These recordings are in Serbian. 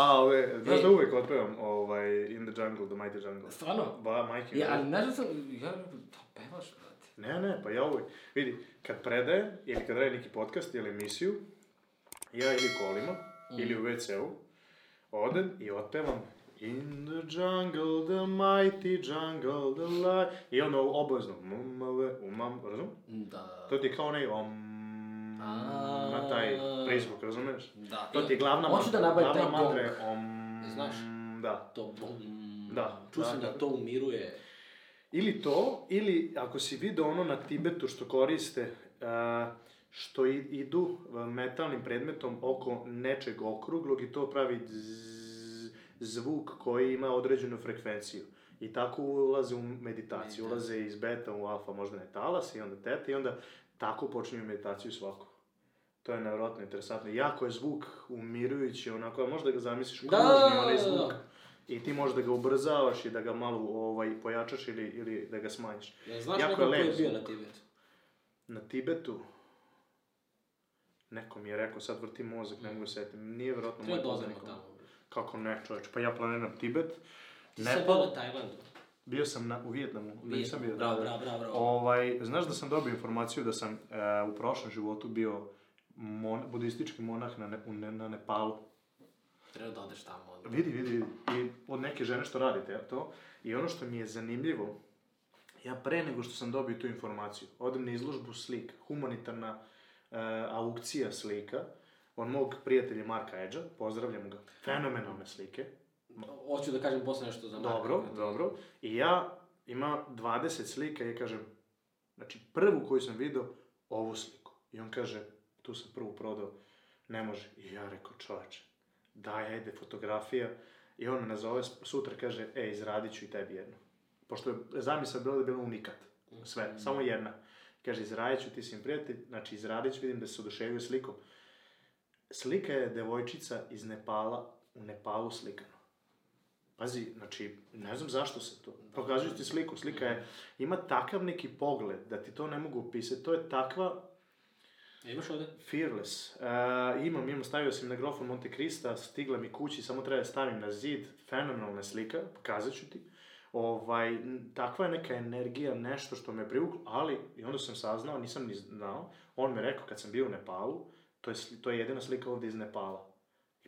A, ove, znaš Ej. da uvek otpevam ovaj, In the Jungle, The Mighty Jungle. Stvarno? Ba, majke. Ja, ali znaš da sam, ja, da pevaš, brate. Ne, ne, pa ja uvek, vidi, kad predaje, ili kad radi neki podcast ili emisiju, ja ili kolima, ili u WC-u, odem i otpevam In the jungle, the mighty jungle, the light... I onda obavezno, mumave, umam, razum? Da. To ti je kao onaj om... A. Na taj prizvuk, razumeš? Da. To ti je glavna Hoću da mantra. nabavim taj mantra gong. om... Znaš? Da. To bom. Da, Čuo sam da, da da. to umiruje. Ili to, ili ako si video ono na Tibetu što koriste, a, što idu a, metalnim predmetom oko nečeg okruglog i to pravi zvuk koji ima određenu frekvenciju. I tako ulaze u Meditaciju. ulaze iz beta u alfa, možda ne talas i onda teta i onda tako počinju meditaciju svako. To je nevjerojatno interesantno. Jako je zvuk umirujući, onako, možda ga zamisliš Da, kružni onaj da, da. zvuk. I ti možda ga ubrzavaš i da ga malo ovaj, pojačaš ili, ili da ga smanjiš. Ja, znaš Jako neko je ko je bio na Tibetu? Na Tibetu, neko mi je rekao, sad vrti mozak, ne mogu se setim, nije vjerojatno moj da poznanik. Kako ne, čoveč, pa ja planiram Tibet. Ti sad bio Nepal, na Tajlandu. bio sam na, u Vijetnamu, nisam bio. Da, da. bravo, bravo, bravo. Ovaj, znaš da sam dobio informaciju da sam e, u prošlom životu bio mon, budistički monah na, ne, ne, na Nepalu. Treba da odeš tamo. onda. Vidi, vidi, vidi. I od neke žene što radite to. I ono što mi je zanimljivo, ja pre nego što sam dobio tu informaciju, odem na izložbu slika, humanitarna e, aukcija slika, od mog prijatelja Marka Edža, pozdravljam ga, fenomenalne slike, Hoću da kažem posle nešto za Marka. dobro, dobro, i ja ima 20 slika i ja kažem, znači prvu koju sam video, ovu sliku. I on kaže, tu sam prvu prodao, ne može. I ja rekao, čoveče, daj, ajde, fotografija. I on me nazove sutra, kaže, e, izradit ću i tebi jednu. Pošto je zamisla bila da je bila unikat. Sve, samo jedna. Kaže, izradit ću, ti si im prijatelj, znači izradit ću, vidim da se oduševio slikom. Slika je devojčica iz Nepala, u Nepalu slikano. Pazi, znači, ne znam zašto se to. Pokazuju ti sliku, slika je, ima takav neki pogled da ti to ne mogu opisati. To je takva E, Imaš ovde? Fearless. Uh, imam, imam, stavio sam na grofon Monte Krista, stigla mi kući, samo treba da stavim na zid, fenomenalna slika, pokazat ću ti. Ovaj, takva je neka energija, nešto što me privuklo, ali, i onda sam saznao, nisam ni znao, on me rekao kad sam bio u Nepalu, to je, to je jedina slika ovde iz Nepala.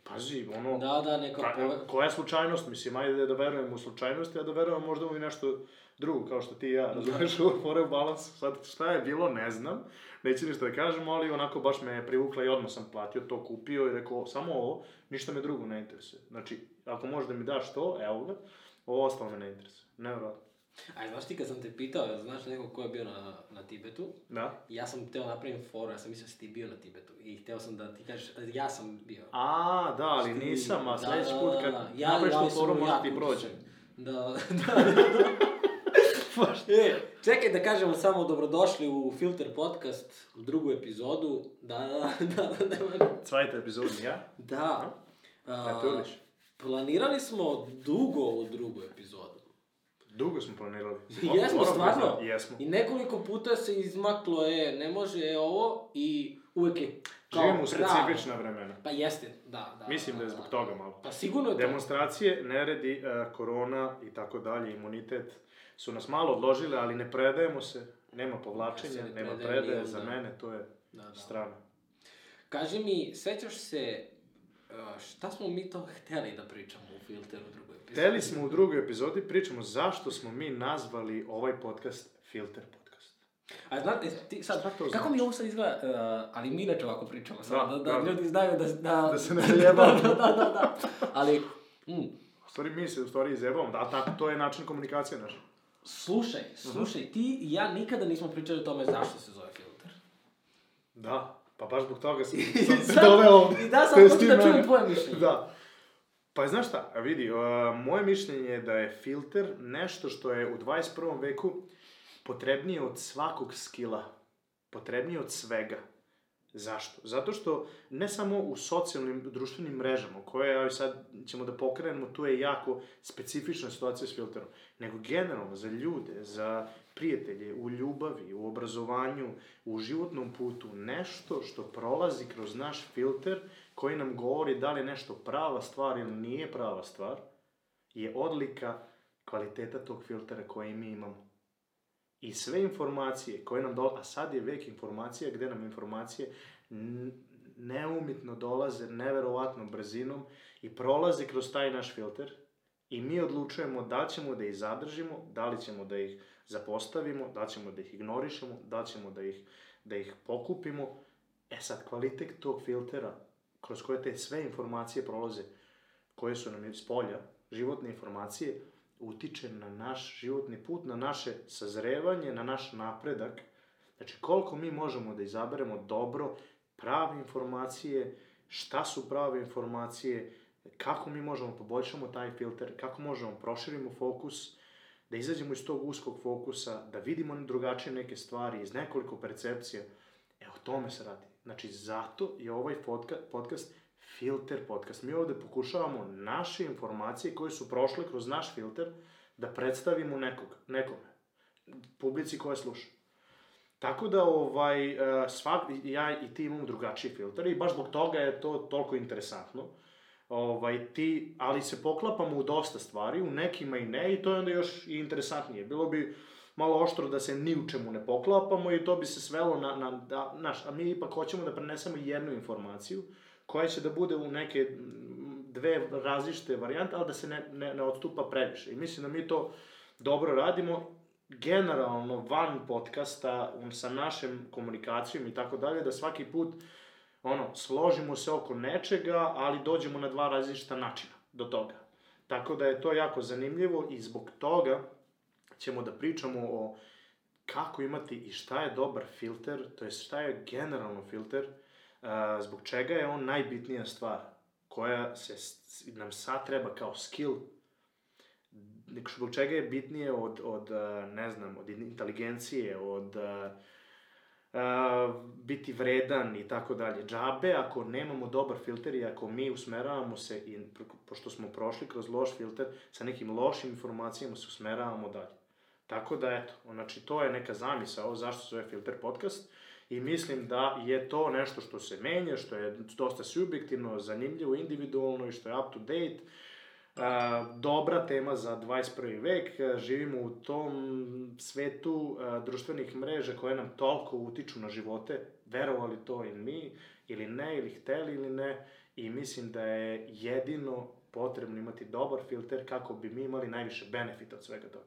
Pazi, ono, Da, da, neka Ka, pove... koja je slučajnost? Mislim, ajde da verujem u slučajnosti, a da verujem možda u nešto drugo, kao što ti i ja, razumeš, u fore u balans. Sad, šta je bilo, ne znam, neću ništa da kažem, ali onako baš me je privukla i odmah sam platio to, kupio i rekao, samo ovo, ništa me drugo ne interesuje. Znači, ako možeš da mi daš to, evo ga, ovo ostalo me ne interesuje. Nevjerojatno. Aj, znaš ti kad sam te pitao, znaš nekog ko je bio na, na Tibetu, Da? ja sam teo napravim foru, ja sam mislio da si ti bio na Tibetu i hteo sam da ti kažeš, ja sam bio. A, da, ali nisam, a da, sledeći da, put da, kad da. napraviš tu ja sam foru, možda ti prođe. uspešan. Da, da, da. e, čekaj da kažemo samo dobrodošli u Filter Podcast, u drugu epizodu. Da, da, da, da, da. Cvajta epizod, ja? Da. A, Natürlich. planirali smo dugo u drugu epizodu. Dugo smo planirali. Jesmo, Moram stvarno. Jesmo. I nekoliko puta se izmaklo, e, ne može e, ovo i uvek je kao Živimo u specifična vremena. Pa jeste, da, da. Mislim da je zbog toga malo. Pa sigurno je to. Demonstracije, neredi, e, korona i tako dalje, imunitet su nas malo odložile, ali ne predajemo se, nema Ja povlačenja, ne nema predajem predaje, za onda. mene to je Da, da. strana. Kaži mi, sećaš se uh, šta smo mi to hteli da pričamo u filteru epizodi? Hteli smo u drugoj epizodi pričamo zašto smo mi nazvali ovaj podcast Filter podcast. A znate, ti sad, kako znači? mi ovo sad izgleda, uh, ali mi inače ovako pričamo, samo da, Da, da, da. ljudi znaju da... Da, Da se ne zajebavamo. da, da, da, da. Ali, mm, U stvari mi se u stvari izjebamo, da, tako, to je način komunikacije naš. slušaj, slušaj, ti i ja nikada nismo pričali o tome zašto se zove filter. Da, pa baš zbog toga sam, sam se sad- doveo i da, sad je hoću da čujem tvoje mišljenje. Da. Pa znaš šta, vidi, uh, moje mišljenje je da je filter nešto što je u 21. veku potrebnije od svakog skila, potrebnije od svega. Zašto? Zato što ne samo u socijalnim društvenim mrežama, koje ja sad ćemo da pokrenemo, tu je jako specifična situacija s filterom, nego generalno za ljude, za prijatelje, u ljubavi, u obrazovanju, u životnom putu, nešto što prolazi kroz naš filter koji nam govori da li je nešto prava stvar ili nije prava stvar, je odlika kvaliteta tog filtera koje mi imamo. I sve informacije koje nam dolaze, a sad je vek informacija gde nam informacije neumitno dolaze neverovatnom brzinom i prolaze kroz taj naš filter i mi odlučujemo da ćemo da ih zadržimo, da li ćemo da ih zapostavimo, da ćemo da ih ignorišemo, da ćemo da ih, da ih pokupimo. E sad, kvalitet tog filtera kroz koje te sve informacije prolaze, koje su nam iz polja, životne informacije, utiče na naš životni put, na naše sazrevanje, na naš napredak. Znači, koliko mi možemo da izaberemo dobro, prave informacije, šta su prave informacije, kako mi možemo poboljšamo taj filter, kako možemo proširimo fokus, da izađemo iz tog uskog fokusa, da vidimo drugačije neke stvari iz nekoliko percepcija. E, o tome se radi. Znači, zato je ovaj podcast filter podcast. Mi ovde pokušavamo naše informacije koje su prošle kroz naš filter da predstavimo nekog, nekome, publici koja sluša. Tako da, ovaj, e, svak, ja i ti imamo drugačiji filter i baš zbog toga je to toliko interesantno. Ovaj, ti, ali se poklapamo u dosta stvari, u nekima i ne, i to je onda još i interesantnije. Bilo bi malo oštro da se ni u čemu ne poklapamo i to bi se svelo na, na da, naš, a mi ipak hoćemo da prenesemo jednu informaciju, koja će da bude u neke dve različite varijante, ali da se ne, ne, ne odstupa previše. I mislim da mi to dobro radimo, generalno van podcasta, sa našem komunikacijom i tako dalje, da svaki put ono, složimo se oko nečega, ali dođemo na dva različita načina do toga. Tako da je to jako zanimljivo i zbog toga ćemo da pričamo o kako imati i šta je dobar filter, to je šta je generalno filter, zbog čega je on najbitnija stvar koja se nam sad treba kao skill zbog čega je bitnije od, od ne znam, od inteligencije, od uh, biti vredan i tako dalje. Džabe, ako nemamo dobar filter i ako mi usmeravamo se, i, pošto smo prošli kroz loš filter, sa nekim lošim informacijama se usmeravamo dalje. Tako da, eto, znači, to je neka zamisao zašto se zove Filter podcast. I mislim da je to nešto što se menja, što je dosta subjektivno, zanimljivo, individualno i što je up to date. Uh, dobra tema za 21. vek. Živimo u tom svetu uh, društvenih mreža koje nam toliko utiču na živote, verovali to i mi, ili ne, ili hteli ili ne. I mislim da je jedino potrebno imati dobar filter kako bi mi imali najviše benefita od svega toga.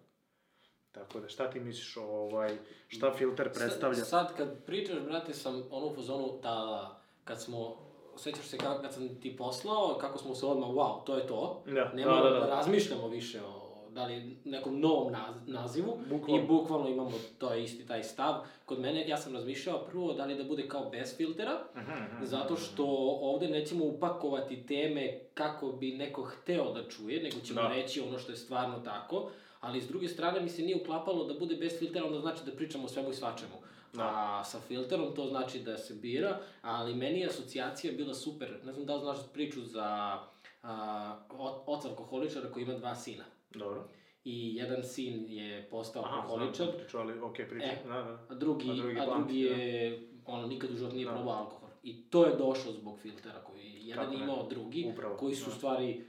Tako da, šta ti misliš o ovaj, šta filter predstavlja? Sad, sad kad pričaš, brate, sam ono u fazonu da kad smo sećaš se kako, kad sam ti poslao, kako smo se odmah, wow, to je to. Da, Nema da, da, da, razmišljamo više o da li nekom novom naz, nazivu Bukvalno. i bukvalno imamo to isti taj stav. Kod mene, ja sam razmišljao prvo da li da bude kao bez filtera, Aha, aha, zato što ovde nećemo upakovati teme kako bi neko hteo da čuje, nego ćemo Da. reći ono što je stvarno tako, ali s druge strane mi se nije uklapalo da bude bez filtera, onda znači da pričamo o svemu i svačemu. Da. A sa filterom to znači da se bira, ali meni je asocijacija bila super. Ne znam da li znaš priču za a, oca alkoholičara koji ima dva sina. Dobro. I jedan sin je postao Aha, alkoholičar, znam priču, ali okej, priča. E. Da, da. a drugi, A drugi a drugi je, ono, nikad u životu nije Da. probao alkohol. I to je došlo zbog filtera koji je jedan Kako ne? imao drugi, Upravo, koji su da. stvari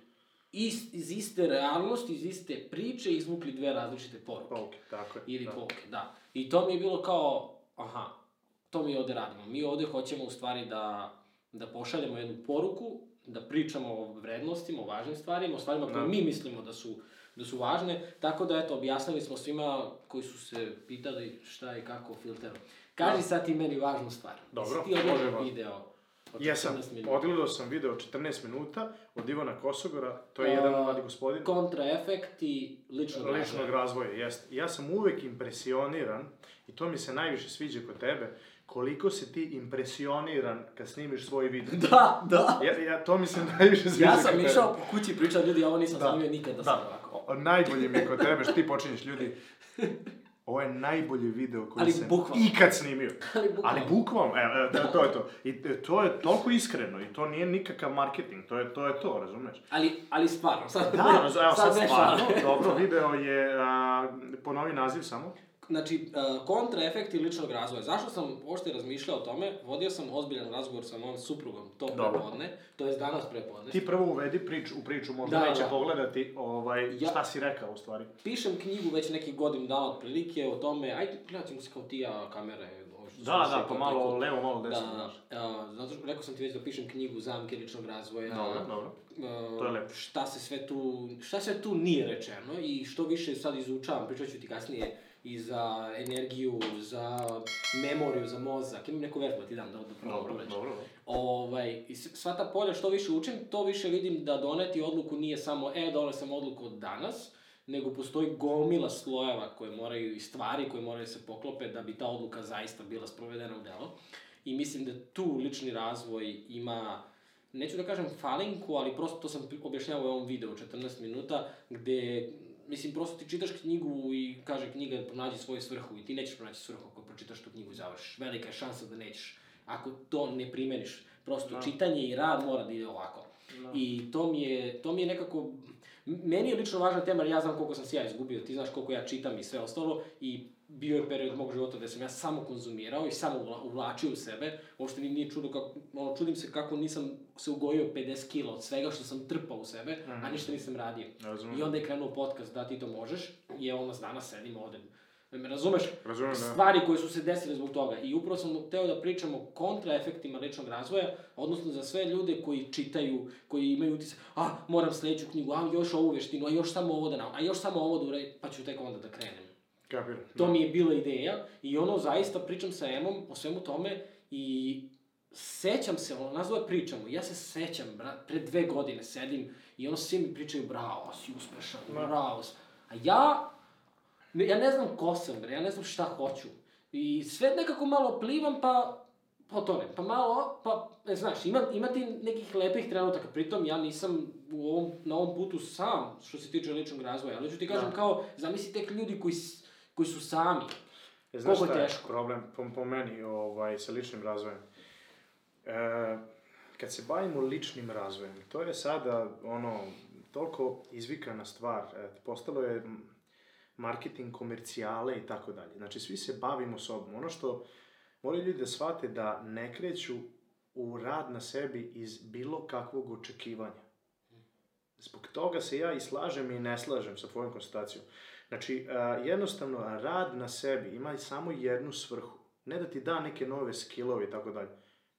is, iz iste realnosti, iz iste priče izvukli dve različite poruke. Pouke, tako je. Ili da. pouke, da. I to mi je bilo kao, aha, to mi ovde radimo. Mi ovde hoćemo u stvari da, da pošaljemo jednu poruku, da pričamo o vrednostima, o važnim stvarima, o stvarima koje Da. mi mislimo da su, da su važne, tako da eto, objasnili smo svima koji su se pitali šta je kako filter. Kaži Da. sad ti meni važnu stvar. Dobro, možemo. video Jesam, 14 minuta? odgledao sam video od 14 minuta od Ivana Kosogora, to je A, jedan mladi gospodin. Kontraefekt i ličnog ličnog razvoja. razvoja, jest. Ja sam uvek impresioniran, i to mi se najviše sviđa kod tebe, koliko si ti impresioniran kad snimiš svoj video. Da, da. Ja, ja, to mi se najviše sviđa Ja sam išao po kući i pričao ljudi, ja ovo nisam Da. snimio nikad da Da. sam ovako. O, najbolje mi je kod tebe što ti počinješ ljudi. Ovo je najbolji video koji Ali sam bukvalno. ikad snimio. Ali bukvalno. Ali bukvalno, evo, evo, to, je to. I e, to je toliko iskreno i to nije nikakav marketing, to je to, je to razumeš? Ali, ali stvarno, sad, Da, evo sad ne stvarno, dobro, video je, a, ponovi naziv samo. Znači, uh, kontraefekti ličnog razvoja. Zašto sam uopšte razmišljao o tome? Vodio sam ozbiljan razgovor sa mojom suprugom to Dobro. prepodne, to je danas prepodne. Ti prvo uvedi priču, u priču, možda Da, neće da. pogledati ovaj, Ja- šta si rekao u stvari. Pišem knjigu već nekih godinu dana otprilike o tome, ajde gledat ćemo se kao ti ja kamere. što Da, da, pa malo neko- levo, malo desno. Da, znaš. da, zato što rekao sam ti već da pišem knjigu Zamke ličnog razvoja. Dobro, dobro. Uh, To je lepo. Šta se sve tu, šta sve tu nije rečeno i što više sad izučavam, pričat ću ti kasnije i za energiju, za memoriju, za mozak, imam neku vežbu da ti dam da, da probam Dobro, dobro. Ovaj, i sva ta polja što više učim, to više vidim da doneti odluku nije samo, e, donesam odluku od danas, nego postoji gomila slojeva koje moraju i stvari koje moraju da se poklope da bi ta odluka zaista bila sprovedena u delo. I mislim da tu lični razvoj ima, neću da kažem falinku, ali prosto to sam objašnjavao u ovom videu 14 minuta, gde Mislim, prosto ti čitaš knjigu i kaže knjiga pronađi svoju svrhu i ti nećeš pronaći svrhu ako pročitaš tu knjigu i završiš. Velika je šansa da nećeš ako to ne primeniš. Prosto Da. čitanje i rad mora da ide ovako. Da. I to mi je, to mi je nekako, meni je lično važna tema, jer ja znam koliko sam se ja izgubio, ti znaš koliko ja čitam i sve ostalo i bio je period mog života gde sam ja samo konzumirao i samo uvla- uvlačio u sebe. Uopšte nije čudo kako, ono, čudim se kako nisam se ugojio 50 kila od svega što sam trpao u sebe, a Mhm. ništa nisam radio. Razumijem. I onda je krenuo podcast da ti to možeš i evo nas danas sedimo ovde. Me razumeš? Razumijem, da. Stvari koje su se desile zbog toga. I upravo sam hteo da pričam o kontraefektima ličnog razvoja, odnosno za sve ljude koji čitaju, koji imaju utisak, a, moram sledeću knjigu, a, još ovu veštinu, a još samo ovo da nam, a još samo ovo da uradim, pa ću tek onda da krenem. Kapiram. To mi je bila ideja i ono zaista pričam sa Emom o svemu tome i sećam se, ono, nas dvoje pričamo, ja se sećam, brat, pre dve godine sedim i ono svi mi pričaju, bravo, si uspešan, Da. bravo. si." A ja, ne, ja ne znam ko sam, bre, ja ne znam šta hoću. I sve nekako malo plivam, pa potonem, pa malo, pa, ne znaš, ima, ima ti nekih lepih trenutaka, pritom ja nisam u ovom, na ovom putu sam, što se tiče ličnog razvoja, ali ću ti kažem Da. kao, zamisli tek ljudi koji, koji su sami, E, znaš Koliko šta je teško? problem po, po meni ovaj, sa ličnim razvojem? E, kad se bavimo ličnim razvojem, to je sada ono, toliko izvikana stvar, e, postalo je marketing, komercijale i tako dalje. Znači, svi se bavimo sobom. Ono što moraju ljudi da shvate da ne kreću u rad na sebi iz bilo kakvog očekivanja. Zbog toga se ja i slažem i ne slažem sa tvojom konstatacijom. Znači, a, jednostavno, rad na sebi ima samo jednu svrhu. Ne da ti da neke nove skillove i tako dalje,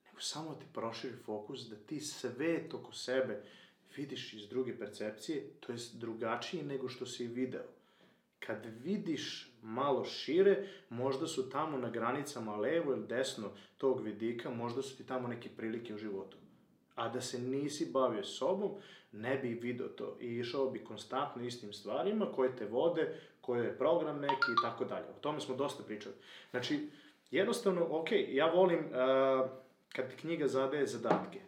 nego samo da ti proširi fokus, da ti svet oko sebe vidiš iz druge percepcije, to jest drugačije nego što si video. Kad vidiš malo šire, možda su tamo na granicama levo ili desno tog vidika, možda su ti tamo neke prilike u životu. A da se nisi bavio sobom, ne bi video to i išao bi konstantno istim stvarima koje te vode, koje je program neki i tako dalje. O tome smo dosta pričali. Znači, jednostavno, ok, ja volim uh, kad knjiga zadaje zadatke.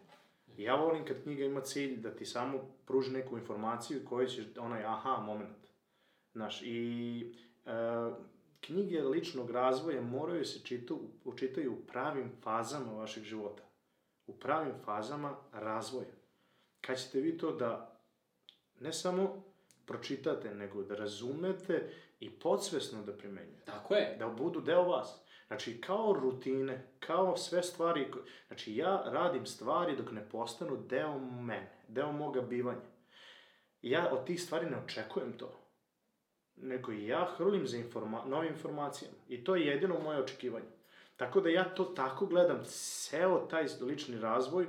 Ja volim kad knjiga ima cilj da ti samo pruži neku informaciju koju ćeš, onaj aha moment. Znaš, i uh, knjige ličnog razvoja moraju se čitu, učitaju u pravim fazama vašeg života. U pravim fazama razvoja. Kad ćete vi to da ne samo pročitate, nego da razumete i podsvesno da primenjujete. Tako je. Da budu deo vas. Znači, kao rutine, kao sve stvari, znači ja radim stvari dok ne postanu deo mene, deo moga bivanja. Ja od tih stvari ne očekujem to. Nego ja hrlim za informa novim informacijama. I to je jedino moje očekivanje. Tako da ja to tako gledam, ceo taj lični razvoj,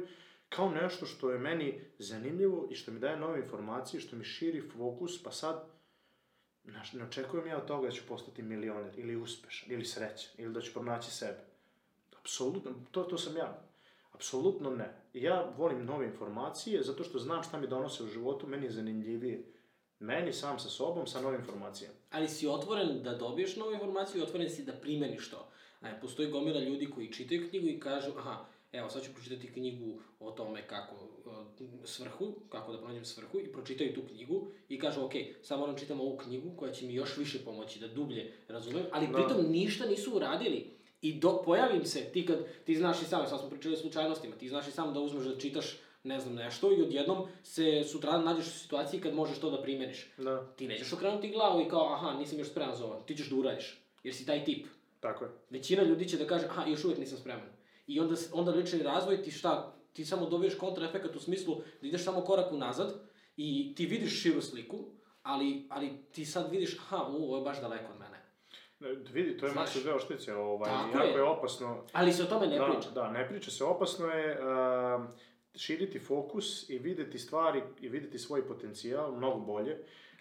kao nešto što je meni zanimljivo i što mi daje nove informacije, što mi širi fokus, pa sad, ne očekujem ja od toga da ću postati milioner, ili uspešan, ili srećan, ili da ću pronaći sebe. Apsolutno, to, to sam ja. Apsolutno ne. Ja volim nove informacije zato što znam šta mi donose u životu, meni je zanimljivije. Meni sam sa sobom, sa novim informacijama. Ali si otvoren da dobiješ novu informaciju i otvoren si da primeniš to. A postoji gomila ljudi koji čitaju knjigu i kažu, aha, evo sad ću pročitati knjigu o tome kako uh, svrhu, kako da pronađem svrhu i pročitaju tu knjigu i kažu ok, sad moram čitam ovu knjigu koja će mi još više pomoći da dublje razumem, ali Da. pritom ništa nisu uradili. I do, pojavim se, ti kad, ti znaš i sam, sad smo pričali o slučajnostima, ti znaš i sam da uzmeš da čitaš ne znam nešto i odjednom se sutradan nađeš u situaciji kad možeš to da primeniš. Da, Ti nećeš okrenuti glavu i kao, aha, nisam još spreman za ovo. Ti ćeš da uradiš, jer si taj tip. tako je. Većina ljudi će da kaže, aha, još uvijek nisam spreman. I onda, onda lični razvoj ti šta, ti samo dobiješ kontraefekat u smislu da ideš samo korak unazad i ti vidiš širu sliku, ali, ali ti sad vidiš, aha, u, ovo je baš daleko od mene. Vidi, to je Znaš. masu deo štice, ovaj, Tako jako je. je opasno. Ali se o tome ne da, priča. Da, ne priča se. Opasno je um, širiti fokus i videti stvari i videti svoj potencijal mnogo bolje,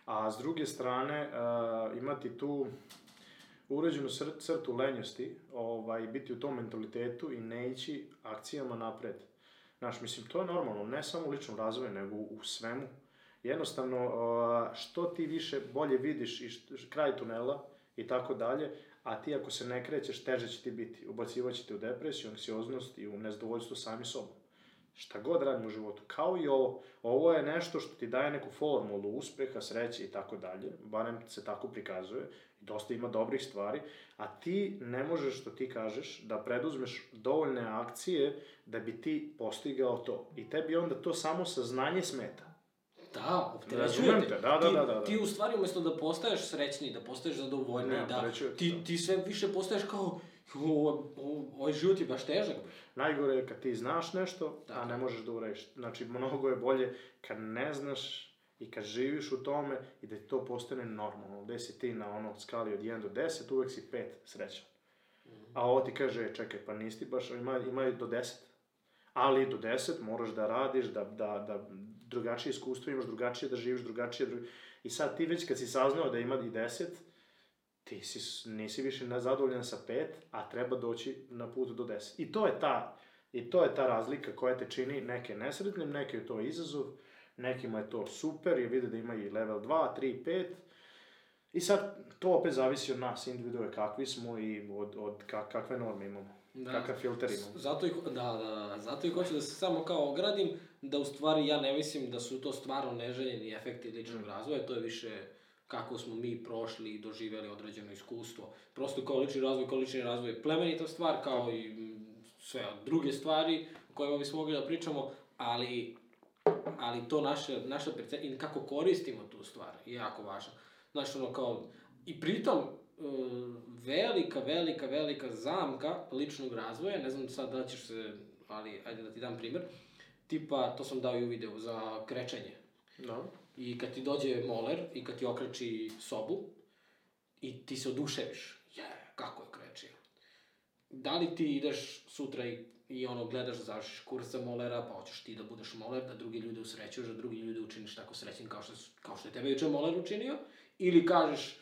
a s druge strane uh, imati tu uređenu cr crtu lenjosti, ovaj, biti u tom mentalitetu i ne ići akcijama napred. Znaš, mislim, to je normalno, ne samo u ličnom razvoju, nego u svemu. Jednostavno, uh, što ti više bolje vidiš i kraj tunela i tako dalje, a ti ako se ne krećeš, teže će ti biti. Ubacivat će te u depresiju, anksioznost i u nezadovoljstvo sami sobom. Šta god radimo u životu, kao i ovo. Ovo je nešto što ti daje neku formulu uspeha, sreće i tako dalje, barem se tako prikazuje, dosta ima dobrih stvari, a ti ne možeš, što ti kažeš, da preduzmeš dovoljne akcije da bi ti postigao to. I tebi onda to samo saznanje smeta. Da, opterećuje te. da, da, da, da, da. Ti u stvari umjesto da postaješ srećniji, da postaješ zadovoljniji, Ne, da ti, ti sve više postaješ kao, "Jo, o- ovaj život je baš težak. Najgore je kad ti znaš nešto, a Tako. ne možeš da uradiš. Znači, mnogo je bolje kad ne znaš i kad živiš u tome i da ti to postane normalno. Gde si ti na ono skali od 1 do 10, uvek si 5 srećan. A ovo ti kaže, "E, čekaj, pa nisi baš, ima, ima do 10. Ali do 10 moraš da radiš, da, da, da drugačije iskustvo imaš, drugačije da živiš, drugačije... Dru... I sad ti već kad si saznao da ima i 10, ti si, nisi više na- zadovoljan sa 5, a treba doći na put do 10. I to je ta, i to je ta razlika koja te čini neke nesretnim, neke je to izazov, nekima je to super, jer vide da ima i level 2, 3, 5. I sad, to opet zavisi od nas, individue kakvi smo i od, od ka, kakve norme imamo. Da. Kakav filter imamo. Zato i, da, da, da, da, zato i hoću da se samo kao ogradim, da u stvari ja ne mislim da su to stvarno neželjeni efekti ličnog razvoja, to je više kako smo mi prošli i doživjeli određeno iskustvo. Prosto kao lični razvoj, kao lični razvoj je plemenita stvar, kao i sve druge stvari o kojima bismo mogli da pričamo, ali, ali to naše, naša percepcija i kako koristimo tu stvar je jako važno. Znaš, ono kao, i pritom, e, velika, velika, velika zamka ličnog razvoja, ne znam sad da ćeš se, ali ajde da ti dam primjer, tipa, to sam dao i u videu za krečenje. Da. I kad ti dođe moler i kad ti okreči sobu i ti se oduševiš, je, kako je krečio. Da li ti ideš sutra i, i ono gledaš da završiš kurs za molera, pa hoćeš ti da budeš moler, da drugi ljude usrećuješ, da drugi ljude učiniš tako srećnim kao što, kao što je tebe juče moler učinio, ili kažeš,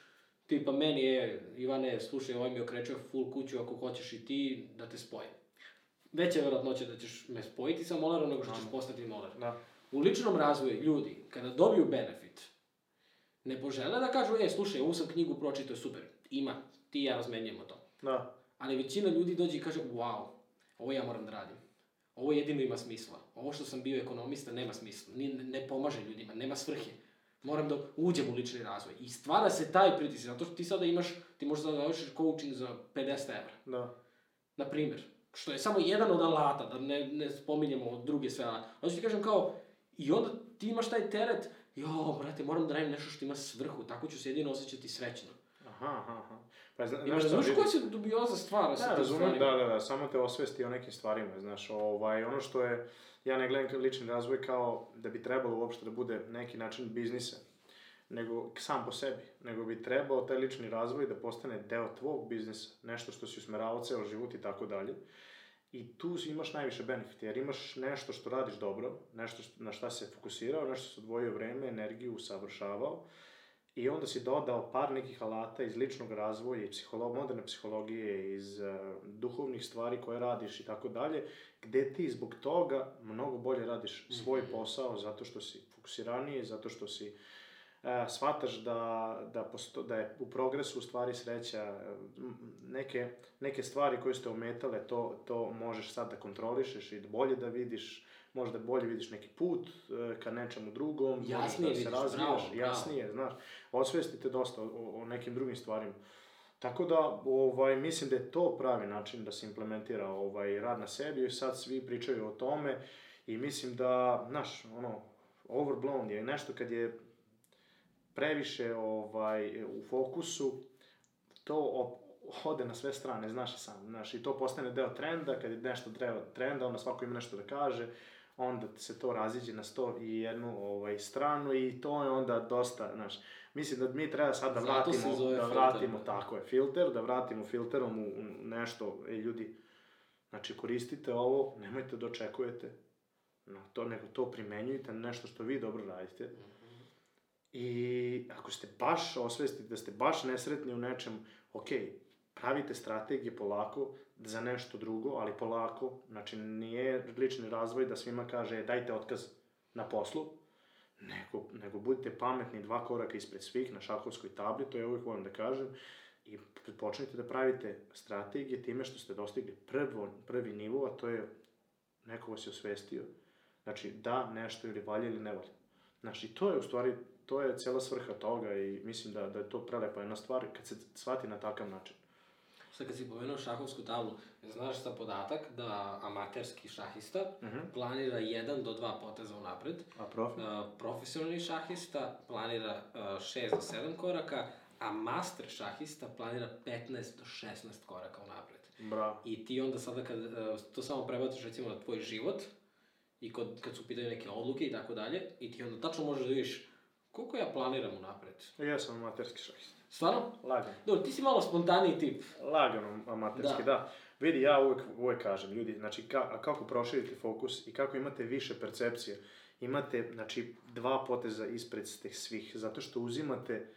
tipa meni je, Ivane, slušaj, ovaj mi okrećuje full kuću, ako hoćeš i ti, da te spojim. Veća je verovatnoća da ćeš me spojiti sa molerom nego što ćeš postati moler. Da. U ličnom razvoju ljudi, kada dobiju benefit, ne požele da kažu, e, slušaj, ovu sam knjigu pročitao, je super, ima, ti i ja razmenjujemo to. Da. Ali većina ljudi dođe i kaže, wow, ovo ja moram da radim. Ovo jedino ima smisla. Ovo što sam bio ekonomista nema smisla. Ni, ne pomaže ljudima, nema svrhe. Moram da uđem u lični razvoj. I stvara se taj pritisak, zato što ti sada imaš, ti možeš da završiš coaching za 50 evra. Da. Na primjer, što je samo jedan od alata, da ne, ne spominjemo druge sve alate. Hoću ti kažem kao, i onda ti imaš taj teret, jo, brate, moram da radim nešto što ima svrhu, tako ću se jedino osjećati srećno. Aha, aha, aha. Pa, zna, Imaš, znaš koja se dubioza stvara sa Da, tim razumem, da, da, da, samo te osvesti o nekim stvarima, znaš, ovaj, ono što je, ja ne gledam lični razvoj kao da bi trebalo uopšte da bude neki način biznisa, nego sam po sebi, nego bi trebao taj lični razvoj da postane deo tvog biznisa, nešto što si usmeravao ceo život i tako dalje. I tu imaš najviše benefita, jer imaš nešto što radiš dobro, nešto što, na šta se fokusirao, nešto što odvojio vreme, energiju, usavršavao, I onda si dodao par nekih alata iz ličnog razvoja i psiholo moderne psihologije, iz uh, duhovnih stvari koje radiš i tako dalje, gde ti zbog toga mnogo bolje radiš svoj posao zato što si fokusiraniji, zato što si e, shvataš da, da, posto, da je u progresu u stvari sreća, m, neke, neke stvari koje ste ometale, to, to možeš sad da kontrolišeš i bolje da vidiš, možda bolje vidiš neki put e, ka nečemu drugom, Jasnije možeš da se razvijaš, bravo, bravo. jasnije, znaš, osvestite dosta o, o nekim drugim stvarima. Tako da, ovaj, mislim da je to pravi način da se implementira ovaj, rad na sebi i sad svi pričaju o tome i mislim da, znaš, ono, overblown je nešto kad je previše ovaj, u fokusu, to op- ode na sve strane, znaš i sam, znaš, i to postane deo trenda, kad je nešto deo trenda, onda svako ima nešto da kaže, onda se to raziđe na sto i jednu ovaj, stranu i to je onda dosta, znaš, mislim da mi treba sad da Zato se vratimo, da filter, vratimo, da. tako je, filter, da vratimo filterom u, u nešto, ej ljudi, znači koristite ovo, nemojte da očekujete, no, to, nego to primenjujte na nešto što vi dobro radite, I ako ste baš osvestite da ste baš nesretni u nečem, ok, pravite strategije polako za nešto drugo, ali polako, znači nije lični razvoj da svima kaže dajte otkaz na poslu, nego, nego budite pametni dva koraka ispred svih na šahovskoj tabli, to ja uvijek volim da kažem, i počnite da pravite strategije time što ste dostigli prvo, prvi nivo, a to je neko vas je osvestio. Znači, da nešto ili valja ili ne valja. Znači, to je u stvari, to je cijela svrha toga i mislim da, da je to prelepa jedna stvar kad se shvati na takav način. Sad kad si pomenuo šahovsku tablu, znaš sa podatak da amaterski šahista Mhm. planira 1 do 2 poteza unapred, A profi? Uh, profesionalni šahista planira uh, 6 do 7 koraka, a master šahista planira 15 do 16 koraka unapred. Bravo. I ti onda sada kad uh, to samo prebaciš recimo na tvoj život i kod, kad su u pitanju neke odluke i tako dalje, i ti onda tačno možeš da vidiš koliko ja planiram unapred. Ja sam amaterski šahist. Stvarno? Lagano. Dobro, ti si malo spontaniji tip. Lagano amaterski, da. da. Vidi, ja uvek, uvek kažem, ljudi, znači ka, kako proširite fokus i kako imate više percepcije, imate, znači, dva poteza ispred ste svih, zato što uzimate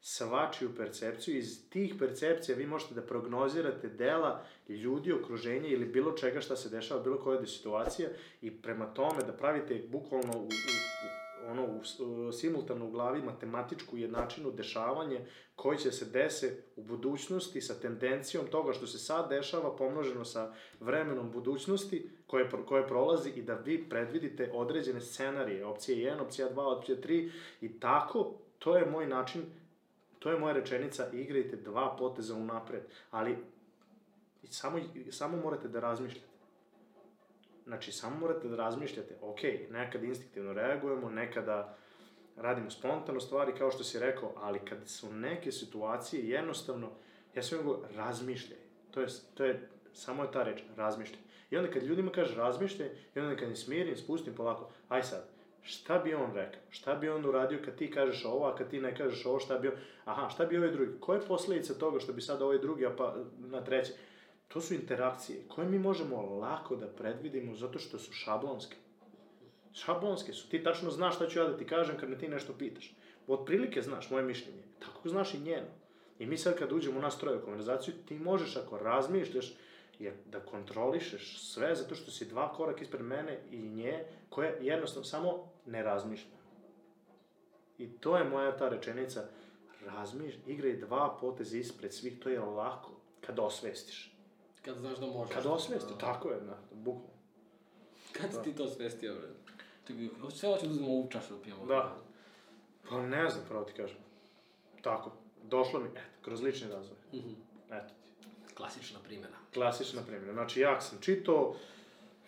svačiju percepciju, iz tih percepcija vi možete da prognozirate dela ljudi, okruženja ili bilo čega šta se dešava, bilo koja situacija i prema tome da pravite bukvalno u, u, u ono, u, simultano u glavi matematičku jednačinu dešavanje koji će se dese u budućnosti sa tendencijom toga što se sad dešava pomnoženo sa vremenom budućnosti koje, koje prolazi i da vi predvidite određene scenarije, opcija 1, opcija 2, opcija 3 i tako, to je moj način, to je moja rečenica, igrajte dva poteza unapred, ali samo, samo morate da razmišljate. Znači, samo morate da razmišljate, ok, nekad instinktivno reagujemo, nekada radimo spontano stvari, kao što si rekao, ali kad su neke situacije, jednostavno, ja sve mogu razmišljaj. To je, to je, samo je ta reč, razmišljaj. I onda kad ljudima kaže razmišljaj, i onda kad ih smirim, spustim polako, aj sad, šta bi on rekao? Šta bi on uradio kad ti kažeš ovo, a kad ti ne kažeš ovo, šta bi on... Aha, šta bi ovaj drugi? Koje je posledica toga što bi sad ovaj drugi, a pa na treće? To su interakcije koje mi možemo lako da predvidimo zato što su šablonske. Šablonske su. Ti tačno znaš šta ću ja da ti kažem kad me ti nešto pitaš. Otprilike znaš moje mišljenje. Tako znaš i njeno. I mi sad kad uđemo u nas troje u konverzaciju, ti možeš ako razmišljaš je da kontrolišeš sve zato što si dva koraka ispred mene i nje koje jednostavno samo ne razmišlja. I to je moja ta rečenica, razmiš, igraj dva poteza ispred svih, to je lako kad osvestiš. Kad znaš da možeš. Kad osvesti, Da. tako je, na, bukvalno. Kad si ti to svestio, bre? Ti bi, sve hoće da uzmemo ovu čašu da pijemo. Da. Pa ne znam, pravo ti kažem. Tako, došlo mi, eto, kroz lični razvoj. Mhm. Eto ti. Klasična primjena. Klasična primjera. Znači, ja sam čitao,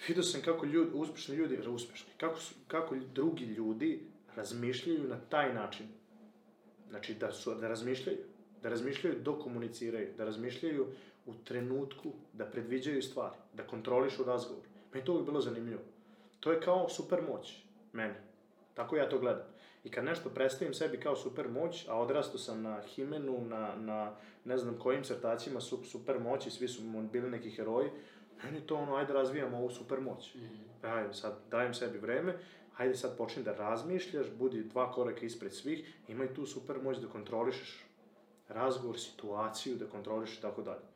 vidio sam kako ljudi, uspešni ljudi, uspešni, kako, su, kako drugi ljudi razmišljaju na taj način. Znači, da, su, da razmišljaju. Da razmišljaju dok komuniciraju. Da razmišljaju u trenutku, da predviđaju stvari, da kontrolišu razgovor. Meni to uvijek bilo zanimljivo. To je kao super moć, meni. Tako ja to gledam. I kad nešto predstavim sebi kao super moć, a odrastao sam na Himenu, na, na ne znam kojim crtačima su super moći, svi su bili neki heroji, meni to ono, ajde razvijamo ovu super moć. Mhm. Ajde, sad dajem sebi vreme, ajde sad počni da razmišljaš, budi dva koraka ispred svih, imaj tu super moć da kontrolišeš razgovor, situaciju, da kontrolišeš i tako dalje.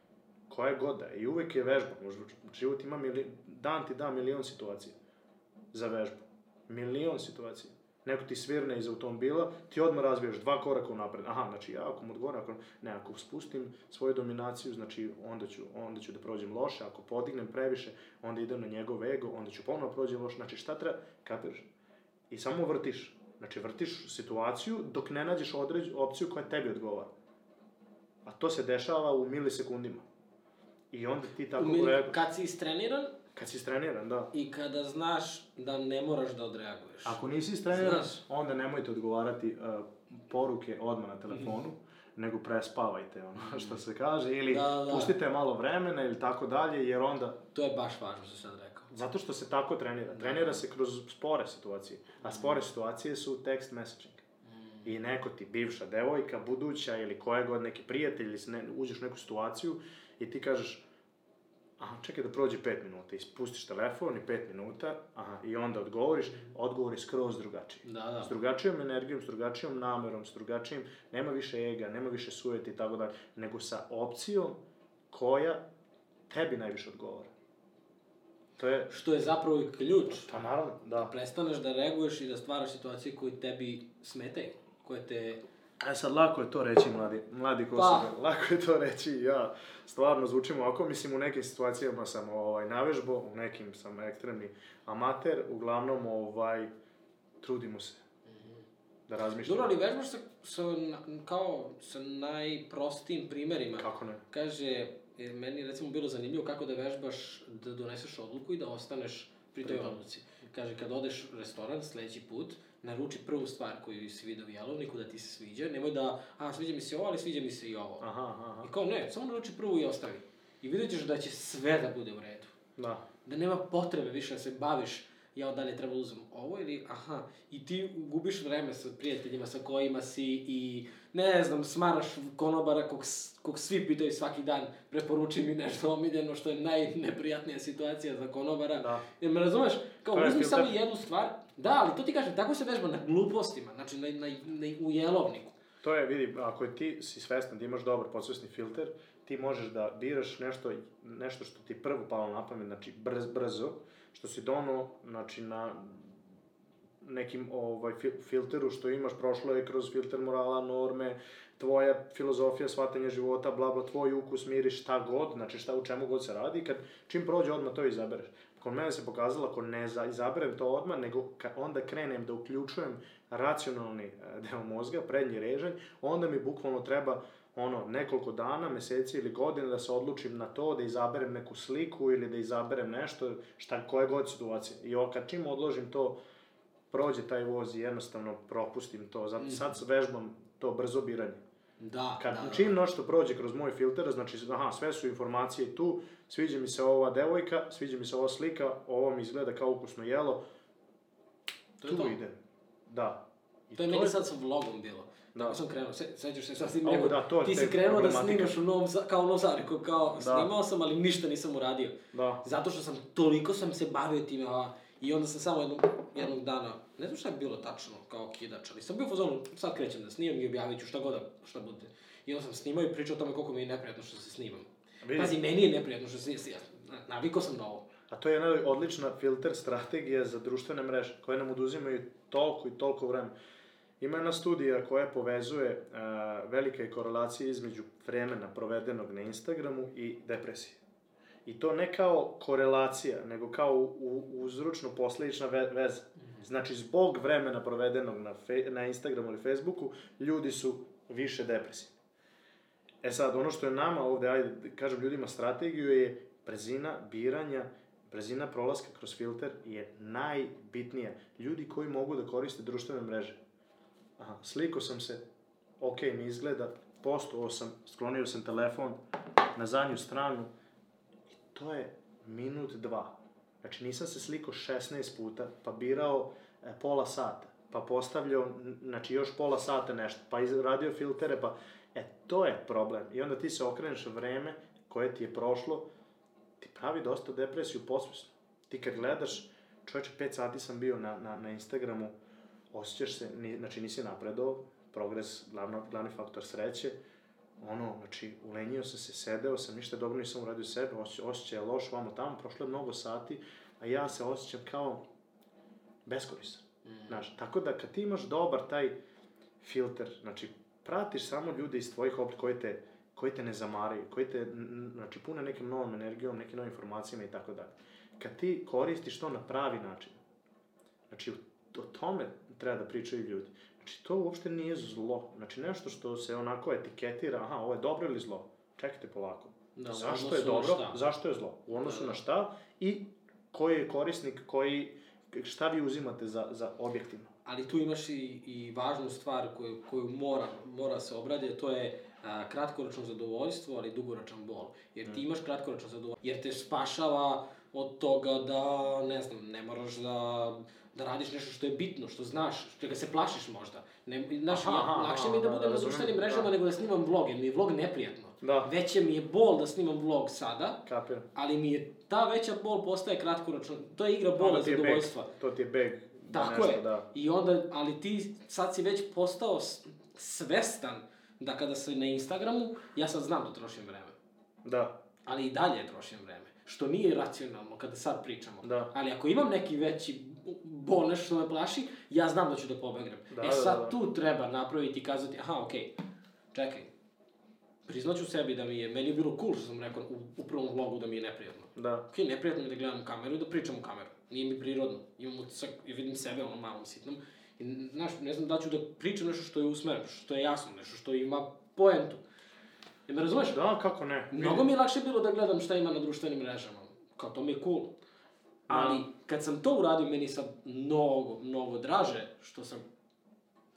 Koja god da. I uvek je vežba. Život ima mili, dan ti da milion situacija za vežbu. Milion situacija. neko ti svirne iz automobila, ti odmah razbijaš dva koraka unapred. Aha, znači ja ako mu odgovorim, ako, ne, ako spustim svoju dominaciju, znači onda ću, onda ću da prođem loše, ako podignem previše, onda idem na njegov ego, onda ću ponovno prođem loše, znači šta treba, kapiraš? I samo vrtiš, znači vrtiš situaciju dok ne nađeš određu, opciju koja tebi odgovara. A to se dešava u milisekundima. I onda ti tako Umi- reaguješ. Kad si istreniran Kad si istreniran, da. i kada znaš da ne moraš da odreaguješ. Ako nisi istreniran, Znaš. onda nemojte odgovarati uh, poruke odmah na telefonu, nego prespavajte, ono što se kaže, ili Da, da. pustite malo vremena ili tako dalje, jer onda, To je baš važno što sad rekao. zato što se tako trenira. Trenira se kroz spore situacije, a spore situacije su text messaging. I neko ti, bivša devojka, buduća ili koja god neki prijatelj, ili ne, uđeš u neku situaciju i ti kažeš, aha, čekaj da prođe 5 minuta, ispustiš telefon i 5 minuta, aha, i onda odgovoriš, odgovor je skroz drugačiji. Da, da. S drugačijom energijom, s drugačijom namerom, s drugačijim, nema više ega, nema više sujeti i tako dalje, nego sa opcijom koja tebi najviše odgovara. To je, Što je zapravo i ključ. pa naravno, da. Prestaneš da reaguješ i da stvaraš situacije koje tebi smetaju. Koje te... E sad, lako je to reći, mladi, mladi ko Pa. lako je to reći, ja stvarno zvučim ovako, mislim, u nekim situacijama sam ovaj, navežbo, u nekim sam ekstremni amater, uglavnom, ovaj, trudimo se da razmišljamo. Dobro, ali vežbaš sa, sa, kao sa najprostijim primerima. Kako ne? Kaže, jer meni je recimo bilo zanimljivo kako da vežbaš da doneseš odluku i da ostaneš pri toj Pritom. odluci. Kaže, kad odeš u restoran sledeći put, naruči prvu stvar koju si vidio u jelovniku da ti se sviđa, nemoj da, a sviđa mi se ovo, ali sviđa mi se i ovo. Aha, aha. I kao ne, samo naruči prvu i ostavi. I vidjet ćeš da će sve da bude u redu. Da. Da nema potrebe više da se baviš ja da li treba uzmem ovo ili aha, i ti gubiš vreme sa prijateljima sa kojima si i ne znam, smaraš konobara kog, kog svi pitaju svaki dan, preporuči mi nešto omiljeno što je najneprijatnija situacija za konobara. Da. Jer me razumeš, kao uzmi samo jednu stvar, da, ali to ti kažem, tako se vežba na glupostima, znači na, na, na, u jelovniku. To je, vidi, ako ti si svestan da imaš dobar podsvesni filter, ti možeš da biraš nešto, nešto što ti prvo palo na pamet, znači brz, brzo, što si dono, znači na nekim ovaj, fil- filteru što imaš, prošlo je kroz filter morala, norme, tvoja filozofija, shvatanje života, bla, bla, tvoj ukus, miris, šta god, znači šta u čemu god se radi, kad čim prođe odmah to izabereš. Kod mene se pokazalo, ako ne za, izaberem to odmah, nego onda krenem da uključujem racionalni e, deo mozga, prednji režanj, onda mi bukvalno treba ono, nekoliko dana, meseci ili godine da se odlučim na to, da izaberem neku sliku ili da izaberem nešto, šta, koje god situacije. I o, kad čim odložim to, prođe taj voz i jednostavno propustim to. Zato sad vežbam to brzo biranje. Da, Kad da, da. čim nešto prođe kroz moj filter, znači, aha, sve su informacije tu, sviđa mi se ova devojka, sviđa mi se ova slika, ovo mi izgleda kao ukusno jelo, To je tu to. idem. Da. I To je meni sad sa vlogom bilo. Da. Tako sam krenuo, se, sećaš se sad rekao, da, to je ti si krenuo da snimaš u Novom kao u Novom Sadu, kao, Da. snimao sam, ali ništa nisam uradio. Da. Zato što sam, toliko sam se bavio time, a, i onda sam samo jednog, jednog dana, ne znam šta je bilo tačno, kao kidač, ali sam bio u fazonu, sad krećem da snimam i objavit ću šta god da, šta bude. I onda sam snimao i pričao o tome koliko mi je neprijatno što se snimam. Vidi. Pazi, meni je neprijatno što se snimam, navikao sam na ovo. A to je jedna odlična filter strategija za društvene mreže, koje nam oduzimaju toliko i toliko vremena. Ima jedna studija koja povezuje uh, velika je korelacija između vremena provedenog na Instagramu i depresije. I to ne kao korelacija, nego kao u, u, uzročno-posledična ve, veza. Znači, zbog vremena provedenog na, fe, na Instagramu ili Facebooku, ljudi su više depresivni. E sad, ono što je nama ovde, ajde, kažem ljudima, strategiju je brzina biranja, brzina prolaska kroz filter je najbitnija. Ljudi koji mogu da koriste društvene mreže. Aha, sliko sam se, ok mi izgleda, postovao sam, sklonio sam telefon na zadnju stranu i to je minut, dva. Znači nisam se sliko 16 puta, pa birao e, pola sata, pa postavljao, znači još pola sata nešto, pa radio filtere, pa... To je problem. I onda ti se okreneš vreme koje ti je prošlo, ti pravi dosta depresiju posvesno. Ti kad gledaš, čovječe, 5 sati sam bio na, na, na Instagramu, osjećaš se, ni, znači nisi napredao, progres, glavno, glavni faktor sreće, ono, znači, ulenjio sam se, sedeo sam, ništa dobro nisam uradio sebe, osjećaj, je loš, vamo tamo, prošlo je mnogo sati, a ja se osjećam kao beskoristan. Znaš, tako da kad ti imaš dobar taj filter, znači, pratiš samo ljude iz tvojih opet koji te, koji te ne zamaraju, koji te, znači, pune nekim novom energijom, nekim novim informacijama i tako dalje. Kad ti koristiš to na pravi način, znači, o, tome treba da pričaju ljudi. Znači, to uopšte nije zlo. Znači, nešto što se onako etiketira, aha, ovo je dobro ili zlo. Čekajte polako. Da, zašto je dobro, zašto je zlo? U odnosu Da, da. na šta i koji je korisnik, koji, šta vi uzimate za, za objektivno. Ali tu imaš i, i važnu stvar koju, koju mora, mora se obradi, a to je a, kratkoročno zadovoljstvo, ali dugoročan bol. Jer Mm. ti imaš kratkoročno zadovoljstvo, jer te spašava od toga da, ne znam, ne moraš da, da radiš nešto što je bitno, što znaš, čega se plašiš možda. Ne, znaš, Aha, ja, aha, lakše mi je da da, budem na razumem, društvenim mrežama da. nego da snimam vlog, jer mi je vlog neprijatno. Da. Veće mi je bol da snimam vlog sada, Kapiram. ali mi je ta veća bol postaje kratkoročno. To je igra bola beg. zadovoljstva. To ti je beg. Na Tako nešto, je. Da. I onda, ali ti sad si već postao svestan da kada si na Instagramu, ja sad znam da trošim vreme. Da. Ali i dalje trošim vreme. Što nije racionalno kada sad pričamo. Da. Ali ako imam neki veći bol, nešto što me plaši, ja znam da ću da pobegnem. Da, e da, sad da, da. tu treba napraviti i kazati, aha, okej, čekaj. Priznaću sebi da mi je, meni je bilo cool što sam rekao u, u prvom vlogu da mi je neprijatno. Da. Ok, neprijatno mi je da gledam u kameru i da pričam u kameru. Nije mi prirodno. Imam utisak, i vidim sebe ono malom sitnom. I, znaš, ne znam da ću da pričam nešto što je usmereno, što je jasno, nešto što ima poentu. Ne me razumeš? Da, kako ne. Mnogo mi je lakše bilo da gledam šta ima na društvenim mrežama. Kao to mi je cool. Ali kad sam to uradio, meni sad mnogo, mnogo draže što sam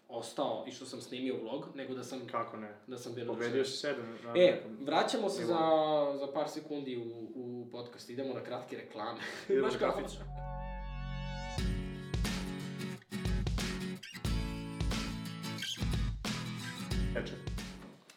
ostao i što sam snimio vlog, nego da sam, Kako ne. da sam bio Pobedio si sebe. Na E, vraćamo se za, za par sekundi u, u podcast. Idemo na kratke reklame. Idemo na kaficu. Eče.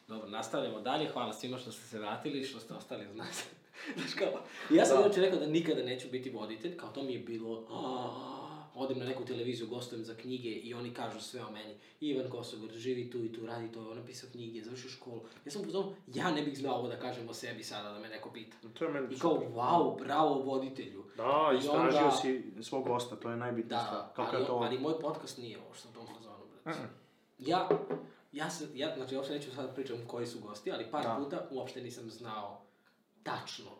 Dobro, nastavljamo dalje. Hvala svima što ste se vratili i što ste ostali uz nas. Znaš kao, ja sam Da. rekao da nikada neću biti voditelj, kao to mi je bilo, "A, odem na neku televiziju, gostujem za knjige i oni kažu sve o meni. Ivan Kosogor, živi tu i tu, radi to, on napisao knjige, završio školu. Ja sam pozvao, ja ne bih znao ovo da kažem o sebi sada, da me neko pita. To je meni I kao, super. wow, bravo voditelju. Da, I istražio onda- si svog gosta, to je najbitnija stvar. Da, Kako ali, je to? ali moj podcast nije ovo što sam tom fazonu, brate. Mm-mm. Ja, ja, se, ja, znači, uopšte neću sad pričam koji su gosti, ali par Da. puta uopšte nisam znao tačno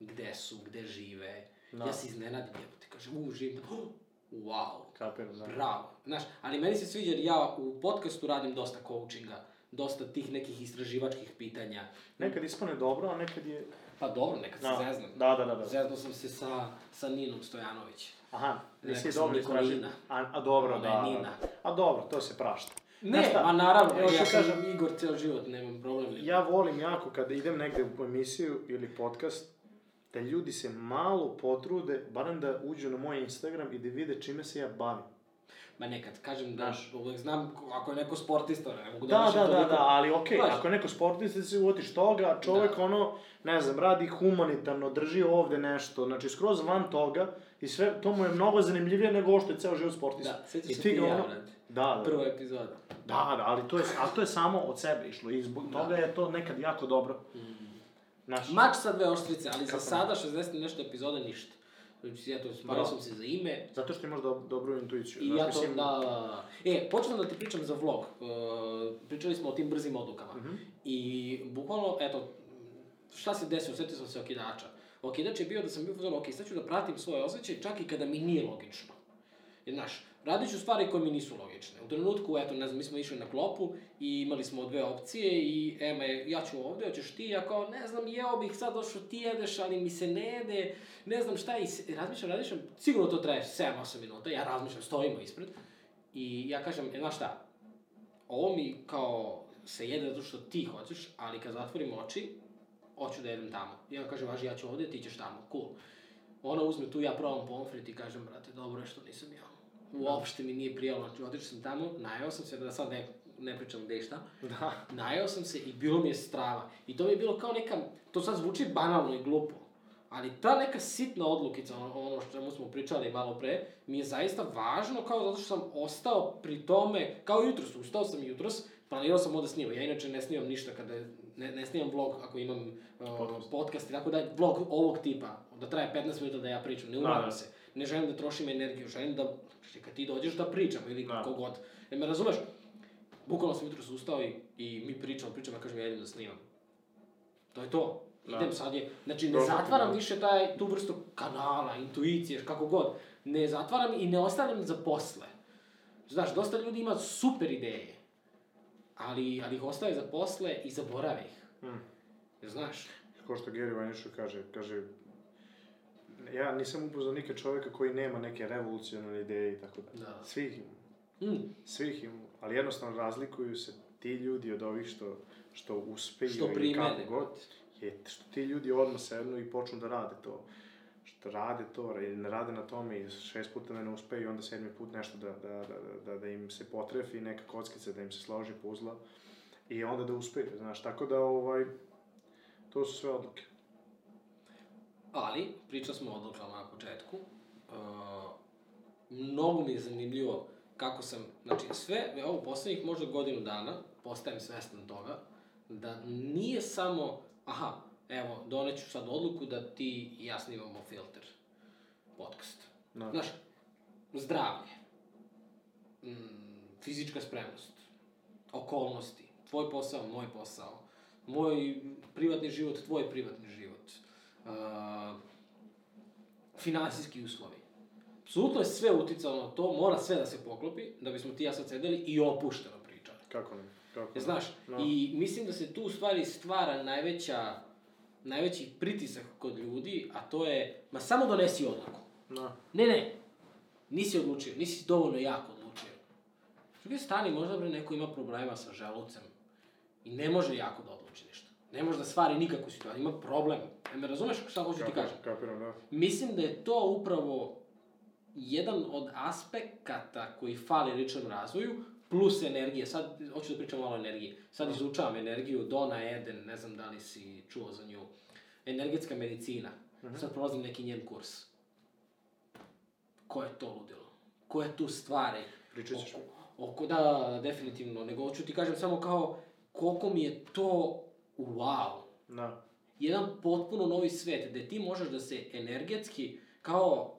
gde su, gde žive. Da. Ja se iznenadim, jebote, kažem, u, živim, oh, wow, Kapiram, da. bravo. Znaš, ali meni se sviđa jer ja u podcastu radim dosta coachinga, dosta tih nekih istraživačkih pitanja. Nekad ispane dobro, a nekad je... Pa dobro, nekad se Da, zeznam. da, da, da. da. Zeznao sam se sa, sa Ninom Stojanović. Aha, nisi dobro istražio. A, a dobro, Ona da, da. Nina. A dobro, to se prašta. Ne, Znaš ma naravno, Evo ja sam kažem- Igor ceo život, nemam problem. Ja volim jako kada idem negde u emisiju ili podcast, da ljudi se malo potrude, barem da uđu na moj Instagram i da vide čime se ja bavim. Ma nekad, kažem da Znaš. uvek znam ko- ako je neko sportista, ne mogu da Da, da, da, da, ali okej, Znaš. ako je neko sportista se uvotiš toga, čovek Da. ono, ne znam, radi humanitarno, drži ovde nešto, znači skroz van toga i sve, to mu je mnogo zanimljivije nego ovo što je ceo život sportista. Da, sećaš se ti ti ga ja, ono- brate. Da, da, Prva epizoda. da, da, ali to je, a to je samo od sebe išlo i zbog Da. toga je to nekad jako dobro. Znaš, Mač sa dve oštrice, ali za Kako ne? sada 60 i nešto epizoda ništa. Znači, ja to smario Bravo. sam se za ime, zato što imaš dob- dobru intuiciju. I ja to, da, da, da. E, počnem da ti pričam za vlog. Uh, pričali smo o tim brzim odlukama. Mhm. I bukvalno, eto, šta se desilo, sjetio sam se okidača. Okidač je bio da sam bio fazon, ok, sad ću da pratim svoje osjećaje čak i kada mi nije logično. Jer, znaš, radit ću stvari koje mi nisu logične. U trenutku, eto, ne znam, mi smo išli na klopu i imali smo dve opcije i Ema je, ja ću ovde, hoćeš ti, ja kao, ne znam, jeo bih sad došao ti jedeš, ali mi se ne jede, ne znam šta, i razmišljam, razmišljam, sigurno to traje 7-8 minuta, ja razmišljam, stojimo ispred, i ja kažem, e, znaš šta, ovo mi kao se jede zato što ti hoćeš, ali kad zatvorim oči, hoću da jedem tamo. I ja kažem, važi, ja ću ovde, ti ćeš tamo, cool. Ona uzme tu, ja probam pomfrit i kažem, brate, dobro je što nisam ja. Uopšte mi nije prijalo, znači otišao sam tamo, najeo sam se, da sad ne, ne pričam gde i šta, Da. najeo sam se i bilo mi je strava. I to mi je bilo kao neka, to sad zvuči banalno i glupo, ali ta neka sitna odlukica, ono, što čemu smo pričali malo pre, mi je zaista važno kao zato što sam ostao pri tome, kao jutros, ustao sam jutros, planirao sam ovo da snimam. Ja inače ne snimam ništa kada, ne, ne snimam vlog ako imam uh, Podcast. podcast i tako da, vlog ovog tipa, da traje 15 minuta da ja pričam, ne Da, umaram da. se. ne želim da trošim energiju, želim da, znači, kad ti dođeš da pričamo ili Da. kogod. Jer me razumeš, bukvalno sam jutro ustao i, i mi pričamo, pričamo, ja kažem, ja idem da snimam. To je to. Da. Idem sad je, znači ne zatvaram da. više taj, tu vrstu kanala, intuicije, kako god. Ne zatvaram i ne ostavljam za posle. Znaš, dosta ljudi ima super ideje, ali, ali ih ostave za posle i zaborave ih. Mm. Znaš, Ko što Gary Vaynerchuk kaže, kaže, ja nisam upoznao nikad čovjeka koji nema neke revolucionarne ideje i tako dalje. Da. Svih ima. mm, Svih ima. Ali jednostavno razlikuju se ti ljudi od ovih što, što uspeju što primene. kako god. Je, što ti ljudi odmah sednu i počnu da rade to. Što rade to, ili ne rade na tome i šest puta da ne uspeju i onda sedmi put nešto da, da, da, da, da im se potrefi, neka kockica da im se složi puzla i onda da uspeju, znaš. Tako da, ovaj, to su sve odluke. Ali, pričali smo o odlukama na početku. Uh, mnogo mi je zanimljivo kako sam, znači sve, evo, u poslednjih možda godinu dana, postajem svestan toga, da nije samo, aha, evo, doneću sad odluku da ti i ja snimamo filter, podcast. Da. Znaš, zdravlje, mm, fizička spremnost, okolnosti, tvoj posao, moj posao, moj privatni život, tvoj privatni život, uh, finansijski uslovi. Apsolutno je sve uticalo na to, mora sve da se poklopi, da bismo ti ja sad sedeli i opušteno pričali. Kako ne? Kako E, ne? znaš, Da. i mislim da se tu u stvari stvara najveća, najveći pritisak kod ljudi, a to je, ma samo donesi odluku. Da. Ne, ne, nisi odlučio, nisi dovoljno jako odlučio. S druge strane, možda bre neko ima problema sa želucem i ne može jako da odluči ništa. Ne može da stvari nikakvu situaciju, ima problem. E, me razumeš šta hoću ti kažem? kapiram, da. Mislim da je to upravo jedan od aspekata koji fali ličnom razvoju, plus energije. Sad, hoću da pričam malo o energiji. Sad izučavam energiju, Dona Eden, ne znam da li si čuo za nju. Energetska medicina. Sad prolazim neki njen kurs. Ko je to ludilo? Ko je tu stvari? Pričat ćeš mi. Oko, da, da, da, definitivno. Nego hoću ti kažem samo kao koliko mi je to wow Da. jedan potpuno novi svet, gde ti možeš da se energetski, kao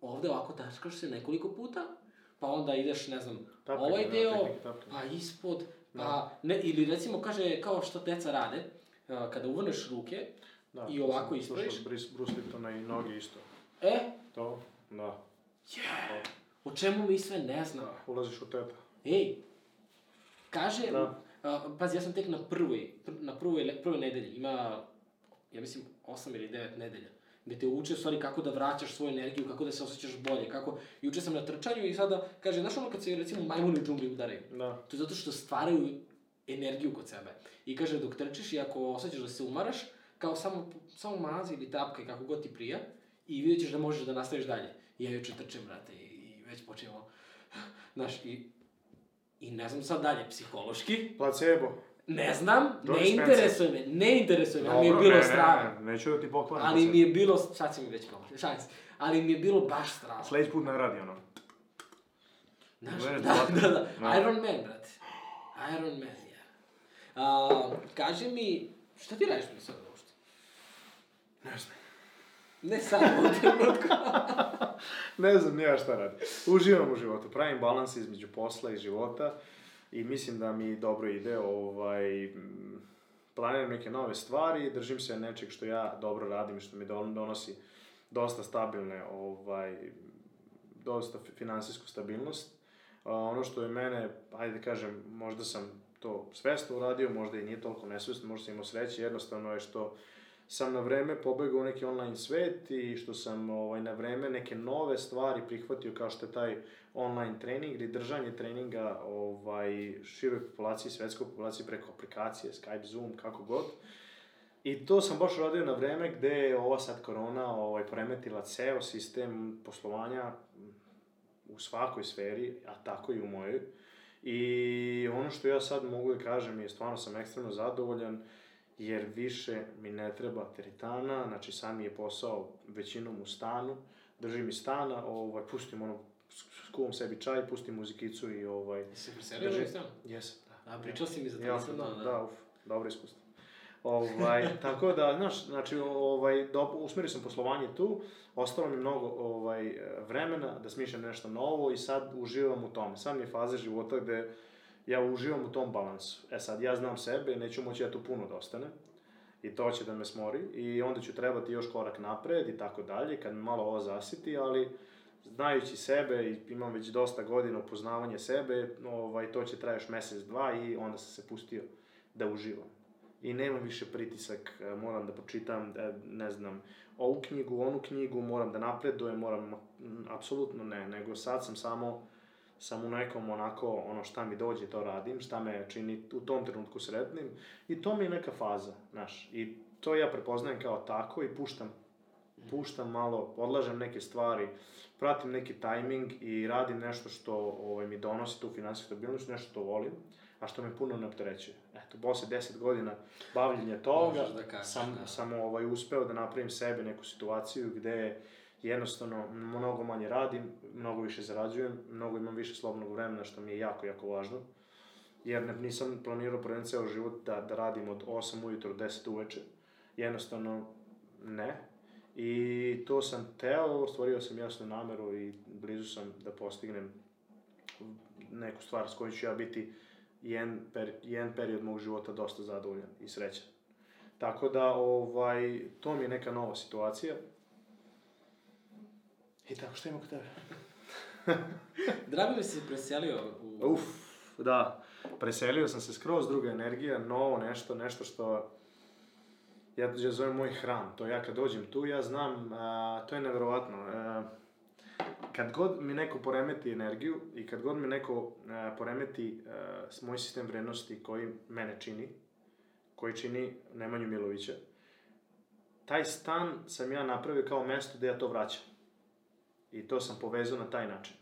ovde ovako tačkaš se nekoliko puta, pa onda ideš, ne znam, Tapkanje, ovaj da, deo, tapkanja. pa ispod, pa, ne, ili recimo kaže, kao što deca rade, kada uvrneš ruke, Da, I ovako ispraviš? slušao Bruce, Bruce Liptona i noge isto. e, To? Da. je, o čemu mi sve ne znamo. Ulaziš u teta. Ej, kaže, Da. A, pazi, ja sam tek na prvoj, pr, na prvoj, prvoj nedelji, ima, ja mislim, osam ili devet nedelja, gde te uče u stvari kako da vraćaš svoju energiju, kako da se osjećaš bolje, kako, juče sam na trčanju i sada, kaže, znaš ono kad se, recimo, majmuni u džungli udaraju, Da. to je zato što stvaraju energiju kod sebe. I kaže, dok trčiš i ako osjećaš da se umaraš, kao samo, samo mazi ili tapkaj kako god ti prija i vidjet ćeš da možeš da nastaviš dalje. I ja juče trčem, brate, i, i već počnemo, znaš, i, i ne znam sad dalje, psihološki, Placebo. ne znam, Joe ne interesuje me, ne interesuje me, ali mi je bilo ne, strano. Ne, ne, neću da ti pokvarim. Ali mi je bilo, sad si mi već pomogli, šans, ali mi je bilo baš strano. Sledeći put ne radi ono. Znaš, da, da, da, Da. Iron Man, brate. Iron Man, ja. A, kaži mi, šta ti radiš mi sad uopšte? Ne znam. Ne sad, u trenutku. Ne znam ja šta radim. Uživam u životu, pravim balans između posla i života i mislim da mi dobro ide, ovaj, planiram neke nove stvari, držim se nečeg što ja dobro radim i što mi don- donosi dosta stabilne, ovaj, dosta fi- finansijsku stabilnost. A, ono što je mene, ajde da kažem, možda sam to svesno uradio, možda i nije toliko nesvesno, možda sam imao sreće, jednostavno je što sam na vreme pobegao u neki online svet i što sam ovaj, na vreme neke nove stvari prihvatio kao što je taj online trening ili držanje treninga ovaj, široj populaciji, svetskoj populaciji preko aplikacije, Skype, Zoom, kako god. I to sam baš radio na vreme gde je ova sad korona ovaj, premetila ceo sistem poslovanja u svakoj sferi, a tako i u mojoj. I ono što ja sad mogu da kažem je stvarno sam ekstremno zadovoljan jer više mi ne treba teretana, znači sam je posao većinom u stanu, držim mi stana, ovaj, pustim ono, skuvam sebi čaj, pustim muzikicu i ovaj... Se preselio ovaj stan? Jesam, da. A, pričao si mi za to, Ja, da, znao, da, uf, dobro iskustvo. Ovaj, tako da, znaš, znači, ovaj, do, usmerio sam poslovanje tu, ostalo mi mnogo ovaj, vremena da smišljam nešto novo i sad uživam u tome. Sad mi je faza života gde ja uživam u tom balansu. E sad, ja znam sebe, neću moći ja tu puno da ostanem i to će da me smori i onda ću trebati još korak napred i tako dalje, kad me malo ovo zasiti, ali znajući sebe i imam već dosta godina upoznavanje sebe, ovaj, to će trajati mesec, dva i onda sam se pustio da uživam. I nemam više pritisak, e, moram da počitam, e, ne znam, ovu knjigu, onu knjigu, moram da napredujem, moram, apsolutno ne, nego sad sam samo, sam u nekom onako, ono šta mi dođe, to radim, šta me čini u tom trenutku sretnim i to mi je neka faza, znaš, i to ja prepoznajem kao tako i puštam, puštam malo, odlažem neke stvari, pratim neki tajming i radim nešto što ovaj, mi donosi tu finansijsku stabilnost, nešto što volim, a što me puno ne opterećuje. Eto, posle 10 godina bavljenja toga, da kažeš, sam, da. sam ovaj, uspeo da napravim sebe neku situaciju gde jednostavno mnogo manje radim, mnogo više zarađujem, mnogo imam više slobodnog vremena, što mi je jako, jako važno. Jer nisam planirao prven ceo život da, da radim od 8 ujutro do 10 uveče. Jednostavno, ne. I to sam teo, stvorio sam jasnu nameru i blizu sam da postignem neku stvar s kojoj ću ja biti jedan, per, jedan period mog života dosta zadovoljan i srećan. Tako da, ovaj, to mi je neka nova situacija. I tako, što ima kod tebe? Drago mi se preselio u... Uf, da. Preselio sam se skroz druga energija, novo nešto, nešto što ja, ja zovem moj hram. To ja kad dođem tu, ja znam, a, to je neverovatno. A, kad god mi neko poremeti energiju i kad god mi neko a, poremeti a, moj sistem vrednosti koji mene čini, koji čini Nemanju Milovića, taj stan sam ja napravio kao mesto gde ja to vraćam. I to sam povezao na taj način.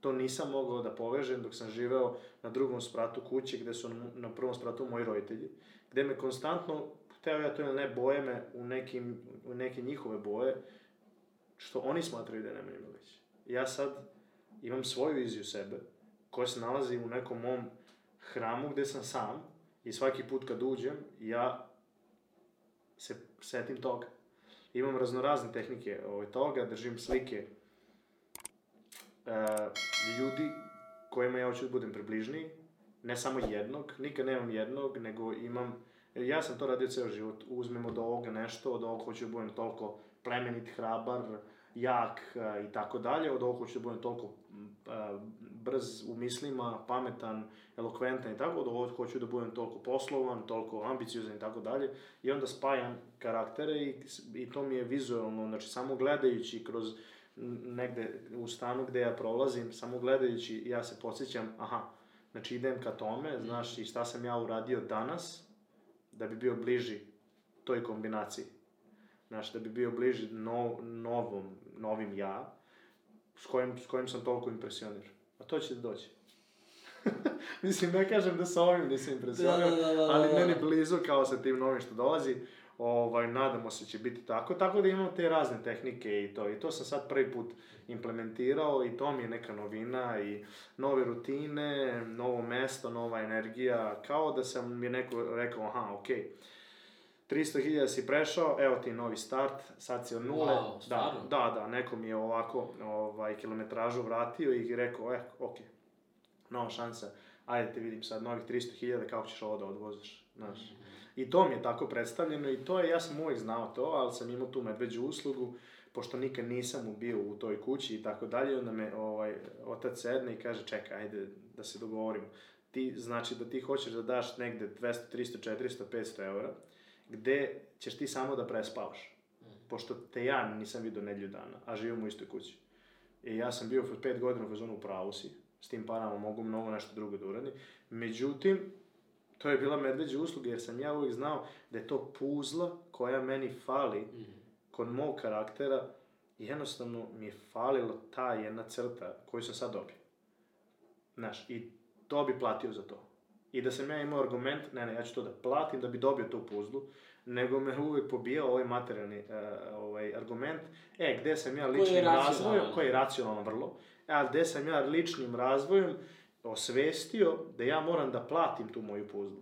To nisam mogao da povežem dok sam živeo na drugom spratu kuće gde su na prvom spratu moji roditelji, gde me konstantno hteo ja to ili ne, boje me u, nekim, u neke njihove boje, što oni smatraju da je Nemanja Milić. Ja sad imam svoju viziju sebe, koja se nalazi u nekom mom hramu gde sam sam i svaki put kad uđem, ja se setim toga. Imam raznorazne tehnike ovaj, toga, držim slike uh, ljudi kojima ja hoću da budem približniji, ne samo jednog, nikad nemam jednog, nego imam Ja sam to radio ceo život. Uzmem od ovoga nešto, od ovoga hoću da budem toliko plemenit, hrabar, jak i tako dalje, od ovoga hoću da budem toliko brz u mislima, pametan, elokventan i tako, od ovoga hoću da budem toliko poslovan, toliko ambiciozan i tako dalje. I onda spajam karaktere i, i to mi je vizualno, znači samo gledajući kroz negde u stanu gde ja prolazim, samo gledajući ja se podsjećam, aha, znači idem ka tome, znaš i šta sam ja uradio danas, da bi bio bliži toj kombinaciji. Znaš, da bi bio bliži no, novom, novim ja, s kojim, s kojim sam toliko impresioniran. A to će da doći. Mislim, ne kažem da sa ovim nisam impresioniran, da, da, da, da, ali da, da. meni blizu kao sa tim novim što dolazi, ovaj, nadamo se će biti tako, tako da imamo te razne tehnike i to, i to sam sad prvi put implementirao i to mi je neka novina i nove rutine, novo mesto, nova energija, kao da sam mi neko rekao, aha, okej, okay, 300.000 si prešao, evo ti novi start, sad si od nule. Wow, da, da, da, neko mi je ovako ovaj, kilometražu vratio i rekao, eh, okej, okay, nova šansa, ajde te vidim sad novih 300.000, kako ćeš ovo da odvoziš, znaš. Mm -hmm. I to mi je tako predstavljeno i to je, ja sam uvijek znao to, ali sam imao tu medveđu uslugu, pošto nikad nisam bio u toj kući i tako dalje, onda me ovaj, otac sedne i kaže, čekaj, ajde da se dogovorimo. Ti, znači da ti hoćeš da daš negde 200, 300, 400, 500 eura, gde ćeš ti samo da prespavaš. Pošto te ja nisam vidio nedlju dana, a živim u istoj kući. I ja sam bio 5 godina u fazonu u pravu si, s tim parama mogu mnogo nešto drugo da uradim. Međutim, to je bila medveđa usluga, jer sam ja uvijek znao da je to puzla koja meni fali mm. kod mog karaktera, jednostavno mi je falila ta jedna crta koju sam sad dobio. Znaš, i to bi platio za to. I da sam ja imao argument, ne, ne, ja ću to da platim da bi dobio tu puzlu, nego me uvijek pobijao ovaj materijalni uh, ovaj argument, e, gde sam ja ličnim razvojem, koji je racionalno vrlo, a gde sam ja ličnim razvojem osvestio da ja moram da platim tu moju puzlu.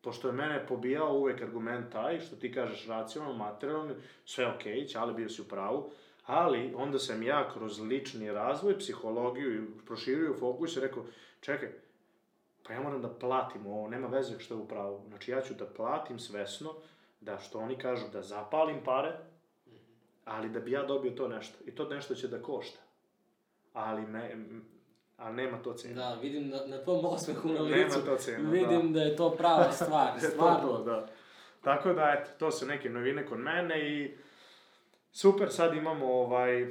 pošto je mene pobijao uvek argument taj, što ti kažeš racionalno, materijalno, sve okej, okay, Ćale bio si u pravu, ali onda sam ja kroz lični razvoj, psihologiju i proširio fokus i rekao, čekaj, pa ja moram da platim ovo, nema veze što je u pravu. Znači ja ću da platim svesno, da što oni kažu da zapalim pare, ali da bi ja dobio to nešto. I to nešto će da košta. Ali me, ali nema to cena. Da, vidim na, na tvom osmehu na licu. Nema to cena, Vidim da. da je to prava stvar, to, stvarno. to, da. Tako da, eto, to su neke novine kod mene i super, sad imamo ovaj,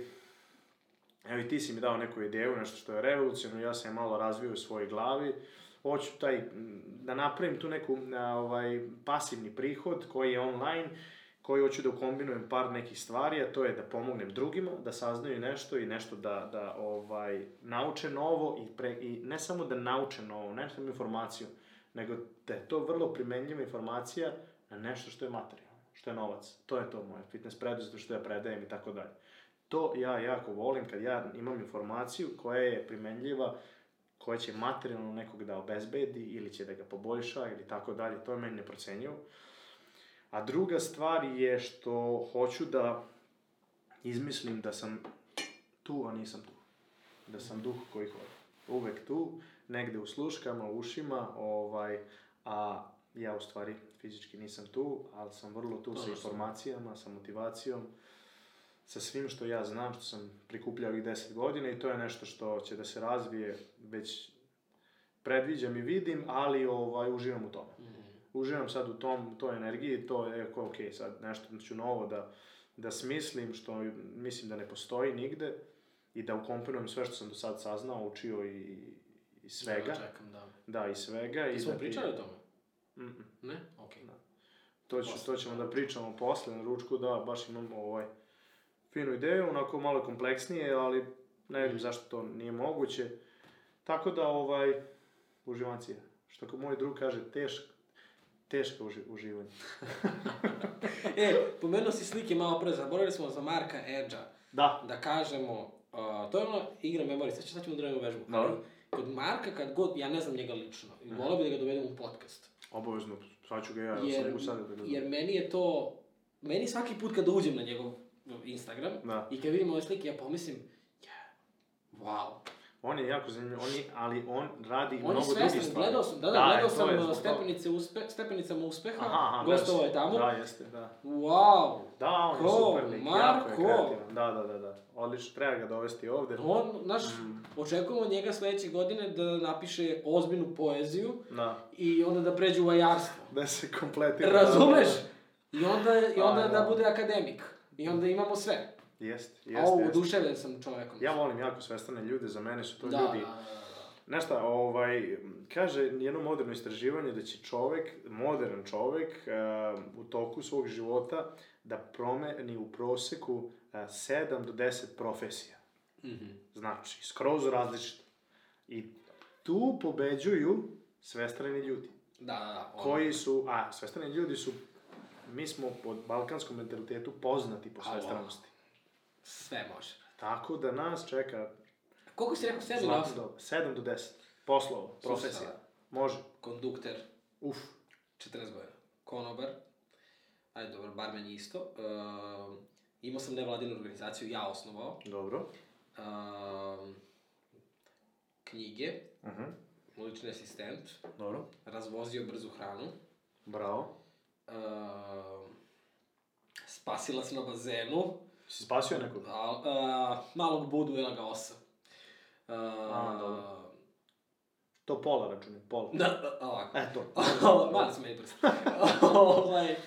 evo i ti si mi dao neku ideju, nešto što je revolucionarno, ja sam je malo razvio u svojoj glavi, hoću taj, da napravim tu neku ovaj, pasivni prihod koji je online, koji hoću da ukombinujem par nekih stvari, a to je da pomognem drugima, da saznaju nešto i nešto da, da ovaj, nauče novo i, pre, i ne samo da nauče novo, ne samo informaciju, nego da je to vrlo primenljiva informacija na nešto što je materijalno, što je novac. To je to moje fitness preduzetno što ja predajem i tako dalje. To ja jako volim kad ja imam informaciju koja je primenljiva, koja će materijalno nekog da obezbedi ili će da ga poboljša ili tako dalje, to je meni neprocenjivo. A druga stvar je što hoću da izmislim da sam tu, a nisam tu. Da sam duh koji hodi. Uvek tu, negde u sluškama, u ušima, ovaj, a ja u stvari fizički nisam tu, ali sam vrlo tu to sa informacijama, sa motivacijom, sa svim što ja znam, što sam prikupljao ovih 10 godina i to je nešto što će da se razvije već predviđam i vidim, ali ovaj, uživam u tome. Mm uživam sad u tom, toj energiji, to je ok, sad nešto ću novo da, da smislim, što mislim da ne postoji nigde, i da ukomponujem sve što sam do sad saznao, učio i, i svega. Da, čekam, da. Da, i svega. I smo da pričali o tome? Mm -mm. Ne? Okej. Okay. Da. To, ću, to ćemo da pričamo posle na ručku, da, baš imam ovaj finu ideju, onako malo kompleksnije, ali ne vidim zašto to nije moguće. Tako da, ovaj, uživancija. Što kao moj drug kaže, teško, teško uži, uživanje. e, pomenuo si slike malo pre, zaboravili smo za Marka Edža. Da. Da kažemo, uh, to je ono igra memorije, sad, sad ćemo da radimo vežbu. No. Kod Marka, kad god, ja ne znam njega lično, i volio bi da ga dovedem u podcast. Obavezno, sad ću ga ja, jer, ja sam sada da ga Jer meni je to, meni svaki put kada uđem na njegov Instagram da. i kad vidim ove slike, ja pomislim, yeah, wow, On je jako zanimljiv, on je, ali on radi on mnogo svestan, drugih stvari. Gledao sam, da, da, da gledao sam stepenice uspe, stepenicama uspeha, aha, aha, gostovao je tamo. Da, jeste, da. Wow! Da, on Ko? je super lik, Marko? jako je kreativan. Da, da, da, da. Odlično, treba ga dovesti ovde. On, znaš, mm. očekujemo od njega sledeće godine da napiše ozbiljnu poeziju da. i onda da pređe u vajarstvo. Da se kompletira. Razumeš? I onda, i onda Da, da, da. bude akademik. I onda imamo sve. Jeste, A jeste, ovo, jeste. oduševljen sam čovekom. Ja volim jako svestrane ljude, za mene su to da, ljudi... Da, da, da. Znaš šta, ovaj, kaže jedno moderno istraživanje da će čovek, modern čovek, uh, u toku svog života da promeni u proseku uh, 7 do 10 profesija. Mhm. Znači, skroz različito. I tu pobeđuju svestrani ljudi. Da, da, da. ono. Koji su, a, svestrani ljudi su, mi smo po balkanskom mentalitetu poznati po A, svestranosti. Sve može. Tako da nas čeka Koliko si rekao, sebi zlatno osam? doba. 7 do 10. Poslova, profesija. Može. Kondukter, Uf. 14 godina. Konobar, ajde, dobro, barmen isto. Uh, imao sam nevladinu organizaciju, ja osnovao. Dobro. Uh, knjige, Uh -huh. lični asistent, Dobro. razvozio brzu hranu, Bravo. uh, spasilac na bazenu, Si spasio nekog? a, uh, malog budu jela ga osa. Uh, A, dobro. To pola računaj, pola. Da, da, ovako. E, to. Mali su meni prst. ovaj, e,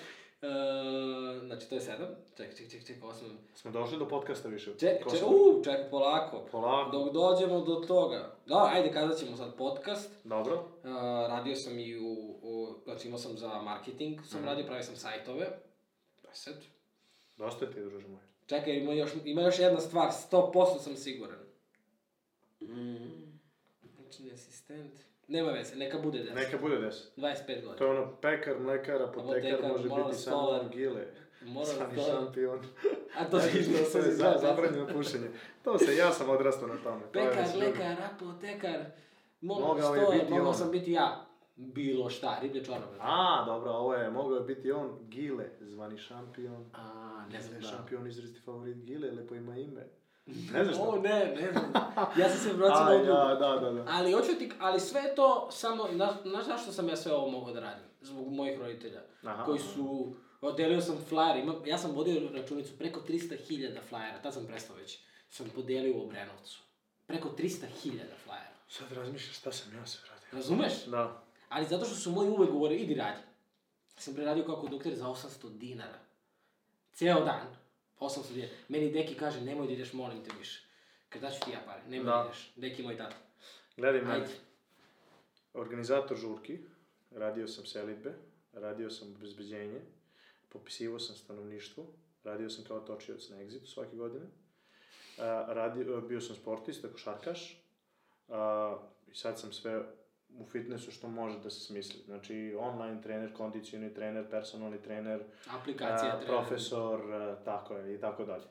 znači, to je sedam. Čekaj, čekaj, čekaj, čekaj, osam. Smo došli do podcasta više. Čekaj, smo? uuu, čekaj, polako. Polako. Dok dođemo do toga. Da, ajde, kazat ćemo sad podcast. Dobro. Uh, radio sam i u, u, znači imao sam za marketing, sam Mhm. radio, pravio sam sajtove. Deset. Dosta ti, druže moj. Čekaj, ima još, ima još jedna stvar, 100% sam siguran. Mm. Lični asistent. Nema veze, neka bude 10. Neka bude 10. 25 godina. To je ono pekar, mlekar, apotekar, Apotekar, može biti samo stolar. argile. Moram Sani da... šampion. A to se to se je za, zabranjeno pušenje. To se, ja sam odrastao na tome. To je Pekar, lekar, apotekar. Mogao, je biti mogao sam biti ja. Bilo šta, riblje čarape. A, dobro, ovo je, mogao je biti on, Gile, zvani šampion. A, ne znam da. šampion izraziti favorit Gile, lepo ima ime. Ne znaš O, što? ne, ne znam. Ja sam se vraćao na ja, da, da, da. Ali hoću ti, ali sve to samo, na- znaš zašto sam ja sve ovo mogao da radim? Zbog mojih roditelja. Aha. Koji su, delio sam flyer, ima, ja sam vodio računicu preko 300.000 flyera, tad sam prestao već, sam podelio u Obrenovcu. Preko 300.000 flyera. Sad razmišljaš šta sam ja sve radio. Razumeš? Da. Ali zato što su moji uvek govorili, idi radi. Sam preradio kao kondukter za 800 dinara. Ceo dan. 800 dinara. Meni Deki kaže, nemoj da ideš, molim te više. Kad daću ti ja pare, nemoj da Da. ideš. Deki moj tata. Gledaj me, organizator žurki, radio sam selitbe, radio sam obezbeđenje, popisivao sam stanovništvo, radio sam kao točioc na egzitu svake godine, a, radio, bio sam sportista, košarkaš, a, i sad sam sve u fitnessu što može da se smisli. Znači, online trener, kondicioni trener, personalni trener, Aplikacija a, profesor, a, tako je, i tako dalje.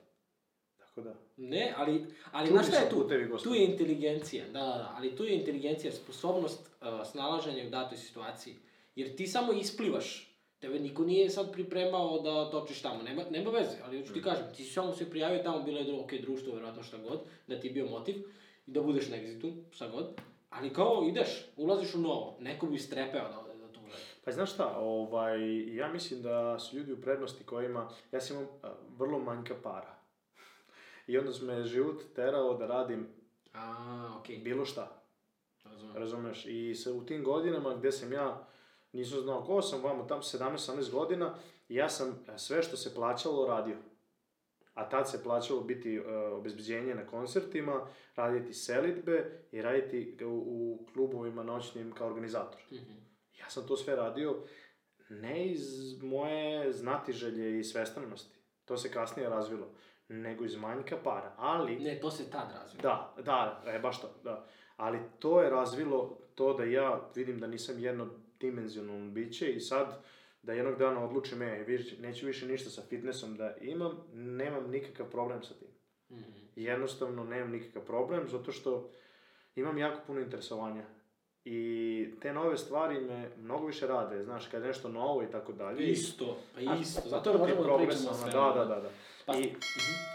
Tako da. Ne, ali, ali Čudni znaš šta je tu? putevi, Tu je inteligencija, da, da, da, ali tu je inteligencija, sposobnost uh, snalaženja u datoj situaciji. Jer ti samo isplivaš. Tebe niko nije sad pripremao da točiš tamo, nema, nema veze, ali hoću ti kažem, ti si samo se prijavio tamo, bilo je ok, društvo, verovatno šta god, da ti je bio motiv da budeš na egzitu, šta god, ali kao ideš, ulaziš u novo, neko bi strepeo da, da to gleda. Pa znaš šta, ovaj, ja mislim da su ljudi u prednosti kojima, ja sam imam vrlo manjka para. I onda su me život terao da radim A, okej, bilo šta, razumem. razumeš? I sa, u tim godinama gde sam ja, nisam znao ko sam, vamo tam 17-18 godina, ja sam e, sve što se plaćalo radio. A tad se plaćalo biti e, obezbeđenje na koncertima, raditi selitbe i raditi u, u klubovima noćnim kao organizator. Mhm. Ja sam to sve radio ne iz moje znatiželje i svestranosti. To se kasnije razvilo. Nego iz manjka para. Ali, Ne, to se tad razvio. da, da, e, baš to, da. Ali to je razvilo to da ja vidim da nisam jednodimenzionalno biće i sad da jednog dana odlučim, e, viš, neću više ništa sa fitnessom da imam, nemam nikakav problem sa tim. Mhm. Jednostavno nemam nikakav problem, zato što imam jako puno interesovanja. I te nove stvari me mnogo više rade, znaš, kad je nešto novo i tako dalje. Isto, pa isto. pa Zato je možemo da pričamo svemu. Da, da, da. da. Pa, I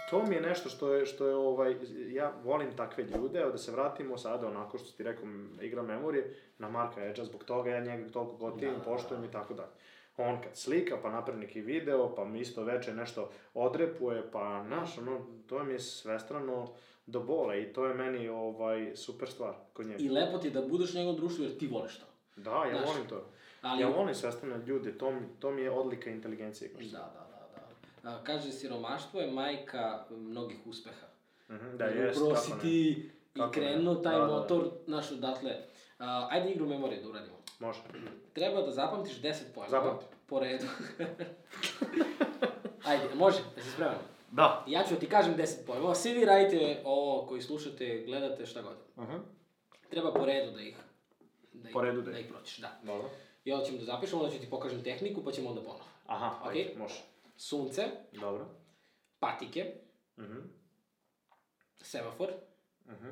to mi je nešto što je, što je ovaj, ja volim takve ljude, da se vratimo sada onako što ti rekao, igra memorije, na Marka Edgea, zbog toga ja njega toliko gotivim, Da, da, poštujem da. i tako dalje. On kad slika, pa napravi neki video, pa mi isto veče nešto odrepuje, pa naš, ono, to mi je svestrano do bola i to je meni ovaj, super stvar kod njega. I lepo ti je da budeš u njegovom društvu jer ti voliš to. Da, ja Znaš, volim to. Ali, Ja volim svestrane ljude, to, mi- to mi je odlika inteligencije. kao Da, što da, da, da. A, kaže, siromaštvo je majka mnogih uspeha. Mhm, da, Jer jest, upravo kako si ti i krenuo taj Da, da, da. motor, naš odatle. A, ajde igru memorije da uradimo. Može. Treba da zapamtiš 10 pojmova. Zapamti. Po redu. ajde, može, da si spreman. Da. Ja ću da ti kažem 10 pojmova, svi vi radite ovo koji slušate, gledate, šta god. Mhm. Treba po redu da ih, da ih, Po redu da da ih- pročiš, da. Dobro. I onda ćemo da zapišemo, onda ću ti pokažem tehniku, pa ćemo onda ponovo. Aha, Okej. ajde, može. Sunce, Dobro. patike, Mhm. semafor, Mhm.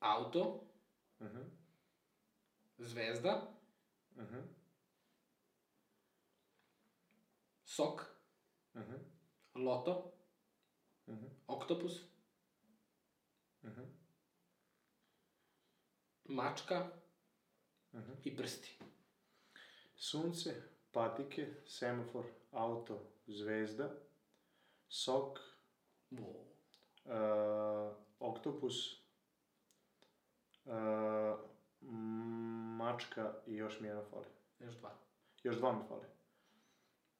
auto, Mhm. Zvezda, Mhm. sok, Mhm. loto, Mhm. oktopus, Mhm. mačka Mhm. i prsti. Sunce, patike, semafor, auto, zvezda, sok, Wow. uh, oktopus, uh, mačka i još mi jedna fali. Još dva. Još dva mi fali.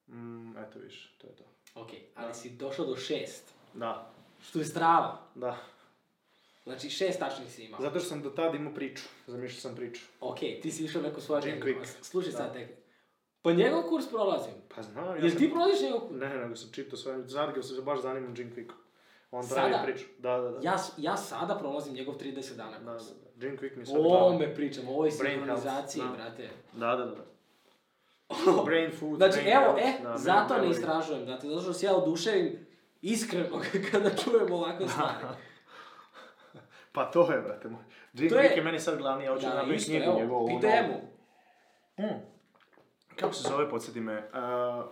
Mm, eto više, to je to. Ok, ali Da. si došao do šest. Da, Što je strava. da. Znači šest tačnih si imao. Zato što sam do tada imao priču. Zamišljao sam priču. Ok, ti si išao neku svoju Jim. Quick. Slušaj Da. sad tek. Pa njegov kurs prolazim. Pa znam, ja Jel sam... ti prolaziš njegov kurs? Ne, nego sam čitao sve, Zargio se baš zanimam Jim Quickom. On pravi Sada? priču. Da, da, da. Ja, ja sada prolazim njegov 30 dana Da, da, kurs. da. Jim Quick mi sve O pravi. me pričam, ovo je Brain sinhronizacija, health, da. brate. Da, da, da. Brain food, Znači, brain evo, health, e, da, zato ne istražujem, brate, zato što se ja oduševim iskreno kada čujem ovakve stvari. Pa to je, brate moj. Jim To Quick je meni sad glavni, ja hoću da Da, napravim isto, knjigu njegovu. ono- pitaj mu. Mm. Kako se zove, podsjeti me, uh,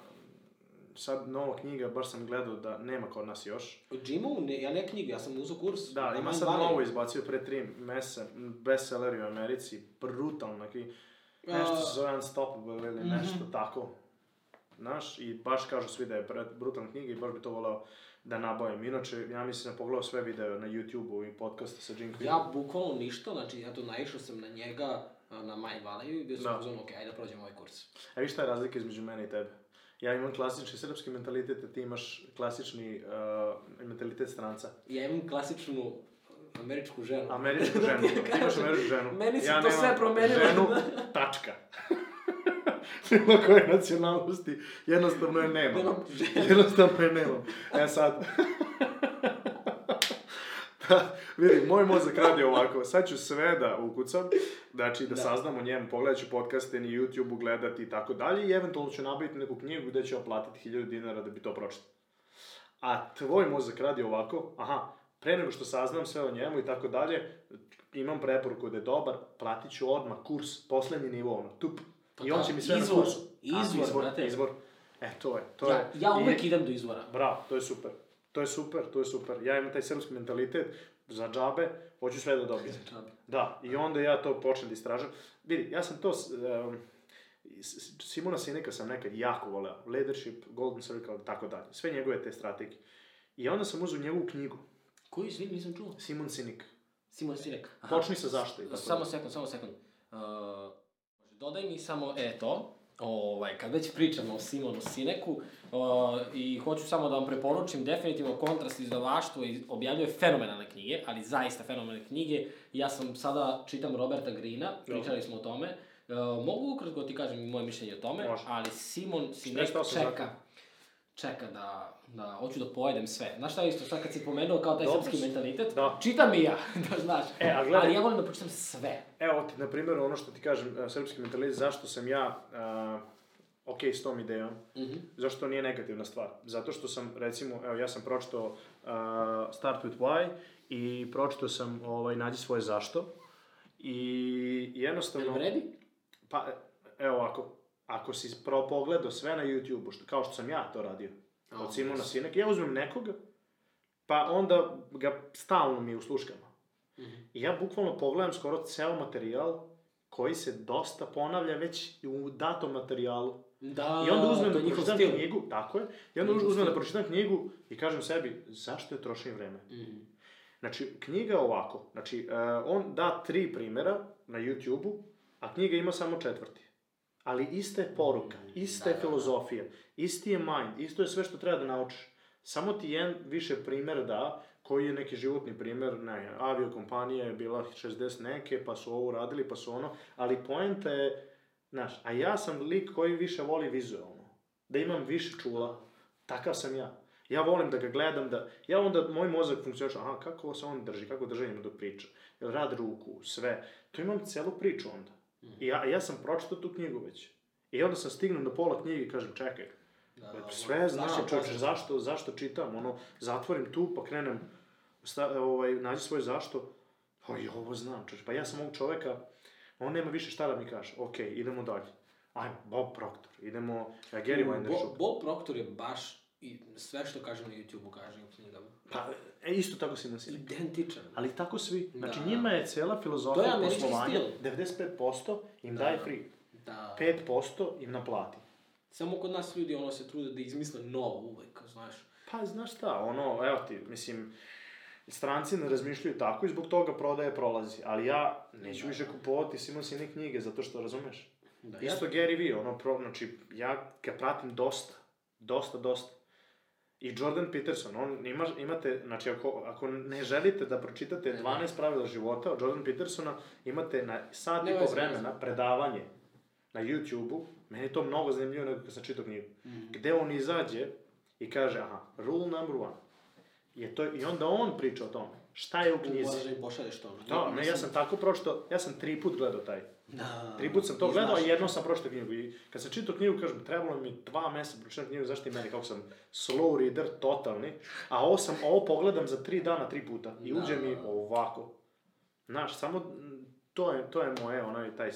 sad nova knjiga, baš sam gledao da nema kod nas još. O Jimu, ne, ja ne knjigu, ja sam uzao kurs. Da, ima sad novo izbacio pre tri mese, bestseller u Americi, brutalno, neki, nešto se zove Unstoppable ili Mhm. nešto tako. Znaš, i baš kažu svi da je brutalna knjiga i baš bi to voleo da nabavim. Inače, ja mislim da pogledao sve videa na YouTube-u i podcaste sa Jim. Ja bukvalno ništa, znači ja to naišao sam na njega na Mind Valley i bio sam Da. uzmano, ok, ajde da prođemo ovaj kurs. A viš šta je razlika između mene i tebe? Ja imam klasični srpski mentalitet, a ti imaš klasični uh, mentalitet stranca. Ja imam klasičnu američku ženu. Američku Da ženu, ti ti imaš kažem, američku ženu. Meni se ja to sve promenilo. ženu, tačka. Bilo koje nacionalnosti, jednostavno je nemam. Ženu. Jednostavno je nemam. E sad... vidi, moj mozak radi ovako, sad ću sve da ukucam, znači da, Da. saznam o njemu, pogledat ću podcaste na YouTube-u, gledati i tako dalje i eventualno ću nabaviti neku knjigu gde ću ja platiti 1000 dinara da bi to pročitao. A tvoj mozak radi ovako, aha, pre nego što saznam sve o njemu i tako dalje, imam preporuku da je dobar, platit ću odmah kurs, poslednji nivo, ono, tup. Pa I on da, će mi sve izvor, na kursu. A, izvor, izvor, brate. izvor. E, to je, to ja, je. ja I- uvek idem do izvora. Bravo, to je super. To je super, to je super. Ja imam taj srpski mentalitet, za džabe, hoću sve da dobijem. Da, i onda ja to počnem da istražam. Vidi, ja sam to, um, Simona Sineka sam nekad jako voleo. Leadership, Golden Circle, tako dalje. Sve njegove te strategije. I onda sam uzeo njegovu knjigu, Koji svi nisam čuo? Simon Sinek. Simon Sinek. Aha. Počni sa zašto i tako Samo dalje. sekund, samo sekund. Uh, dodaj mi samo, e to, ovaj, kad već pričamo o Simonu Sineku, uh, i hoću samo da vam preporučim, definitivno Kontrast izdavaštvo i objavljuje fenomenalne knjige, ali zaista fenomenalne knjige. Ja sam sada, čitam Roberta Greena, pričali smo o tome. Uh, mogu ukratko ti kažem moje mišljenje o tome, Može. ali Simon Sinek 48 čeka, zakona. Čeka da, da, hoću da pojedem sve. Znaš šta je isto, šta kad si pomenuo kao taj Dobro srpski mentalitet? Da. Čitam i ja, da znaš. E, a gledaj- Ali ja volim da pročitam sve. Evo ti, na primjer, ono što ti kažem, e, srpski mentalitet, zašto sam ja uh, ok s tom idejom, Mhm. zašto to nije negativna stvar? Zato što sam, recimo, evo, ja sam pročitao uh, Start with Why i pročitao sam ovaj, Nađi svoje zašto. I jednostavno... Jel vredi? Pa, evo ovako, ako si pro pogledao sve na YouTube-u, što, kao što sam ja to radio, A, od Simona yes. Sinek, ja uzmem nekoga, pa onda ga stalno mi usluškamo. Mhm. I ja bukvalno pogledam skoro ceo materijal koji se dosta ponavlja već u datom materijalu. Da, I onda uzmem da pročitam stil. knjigu, tako je, i onda uzmem da stil. pročitam knjigu i kažem sebi, zašto je trošim vreme? Mhm. Znači, knjiga ovako, znači, uh, on da tri primjera na YouTube-u, a knjiga ima samo četvrti. Ali ista je poruka, ista da, je da, da. filozofija, isti je mind, isto je sve što treba da naučiš. Samo ti jedan više primer da, koji je neki životni primer, ne, aviokompanija je bila 60 neke, pa su ovo radili, pa su ono, ali poenta je, znaš, a ja sam lik koji više voli vizualno, da imam više čula, takav sam ja. Ja volim da ga gledam, da, ja onda, moj mozak funkcioniše, aha, kako se on drži, kako držanje ima dok priča, jel rad ruku, sve, to imam celu priču onda. I ja, ja sam pročitao tu knjigu već. I onda sam stignuo do pola knjige i kažem, čekaj, Da, da, sve znam, znaš je čovječe, poznato. zašto, zašto čitam, ono, zatvorim tu, pa krenem, sta, ovaj, nađi svoj zašto, pa i ovo znam, čovječe, pa ja sam ovog čoveka, on nema više šta da mi kaže, ok, idemo dalje. Ajmo, Bob Proctor, idemo, uh, Gary Bo, Vaynerchuk. Bob Proctor je baš, i sve što kaže na YouTube-u kaže u knjigama. Pa, e, isto tako si nas Identičan. Ali tako svi, znači Da. njima je cela To je filozofija poslovanja, stil. 95% im Da. daje free, Da. 5% im naplati. Samo kod nas ljudi ono se trude da izmisle novo uvek, znaš. Pa, znaš šta, ono, evo ti, mislim, stranci ne razmišljaju tako i zbog toga prodaje prolazi. Ali ja neću Da. više kupovati Simon Sinek knjige, zato što, razumeš? Da, Isto Gary Vee, ono, pro, znači, ja ga pratim dosta, dosta, dosta. I Jordan Peterson, on ima, imate, znači ako, ako ne želite da pročitate Ne, ne. 12 pravila života od Jordan Petersona, imate na sat Ne i po vremena predavanje na YouTube-u, meni je to mnogo zanimljivo nego kad sam čitao knjigu, Mhm. gde on izađe i kaže, aha, rule number one, je to, i onda on priča o tome, šta je u knjizi. da im pošalješ to. Da, ne, ja sam tako pročito, ja sam tri put gledao taj. Da. Tri put sam to gledao, a jednom sam pročitao knjigu. I kad sam čitao knjigu, kažem, trebalo mi dva meseca pročitam knjigu, zašto i meni, kako sam slow reader, totalni. A ovo sam, ovo pogledam za tri dana, tri puta. I Da, uđe mi da, da. ovako. Znaš, samo, to je, to je moje, onaj, taj,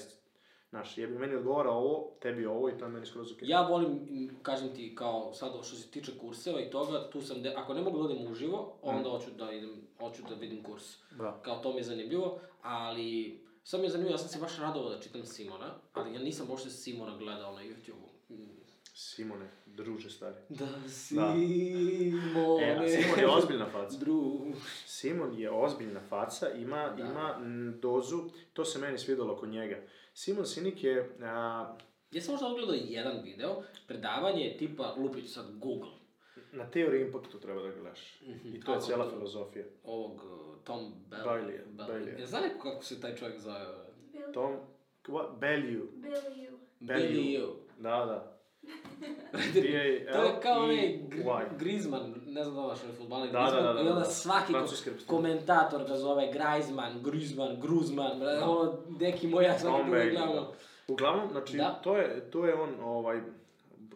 Znaš, jebi meni odgovara ovo, tebi ovo i to je meni skroz okej. Ja volim, kažem ti, kao sad što se tiče kurseva i toga, tu sam, de, ako ne mogu da odem uživo, onda hoću da idem, hoću da vidim kurs. Da. Kao to mi je zanimljivo, ali sad mi je zanimljivo, ja sam se baš radovao da čitam Simona, ali ja nisam uopšte Simona gledao na YouTube-u. Mm. Simone, druže stari. Da, Simone. E, a Simon je ozbiljna faca. Dru... Simon je ozbiljna faca, ima, Da. ima mm, dozu, to se meni svidelo kod njega. Simon Sinik je, a, Ja sam možda odgledao jedan video, predavanje tipa, lupić sad Google, na teoriji impaktu treba da gledaš. I to je cijela filozofija. ovog Tom Bell. Bailey-a, Bell. Bailey-a. Ja znam neko kako se taj čovjek zove? Bill, Tom, what? Bellew. Billy you. Billy U. Da, da. To je kao onaj Gr- B-A-L-E-Y. Griezmann, ne znam da li vaš futbaler Da, da, Griezmann, da, i da, onda da. svaki komentator ga zove Griezmann, Griezmann, Gruzman, da. ono, neki moj ja svaki Bailey, gledamo. da. Uglavnom, znači, Da. to, je, to je on, ovaj,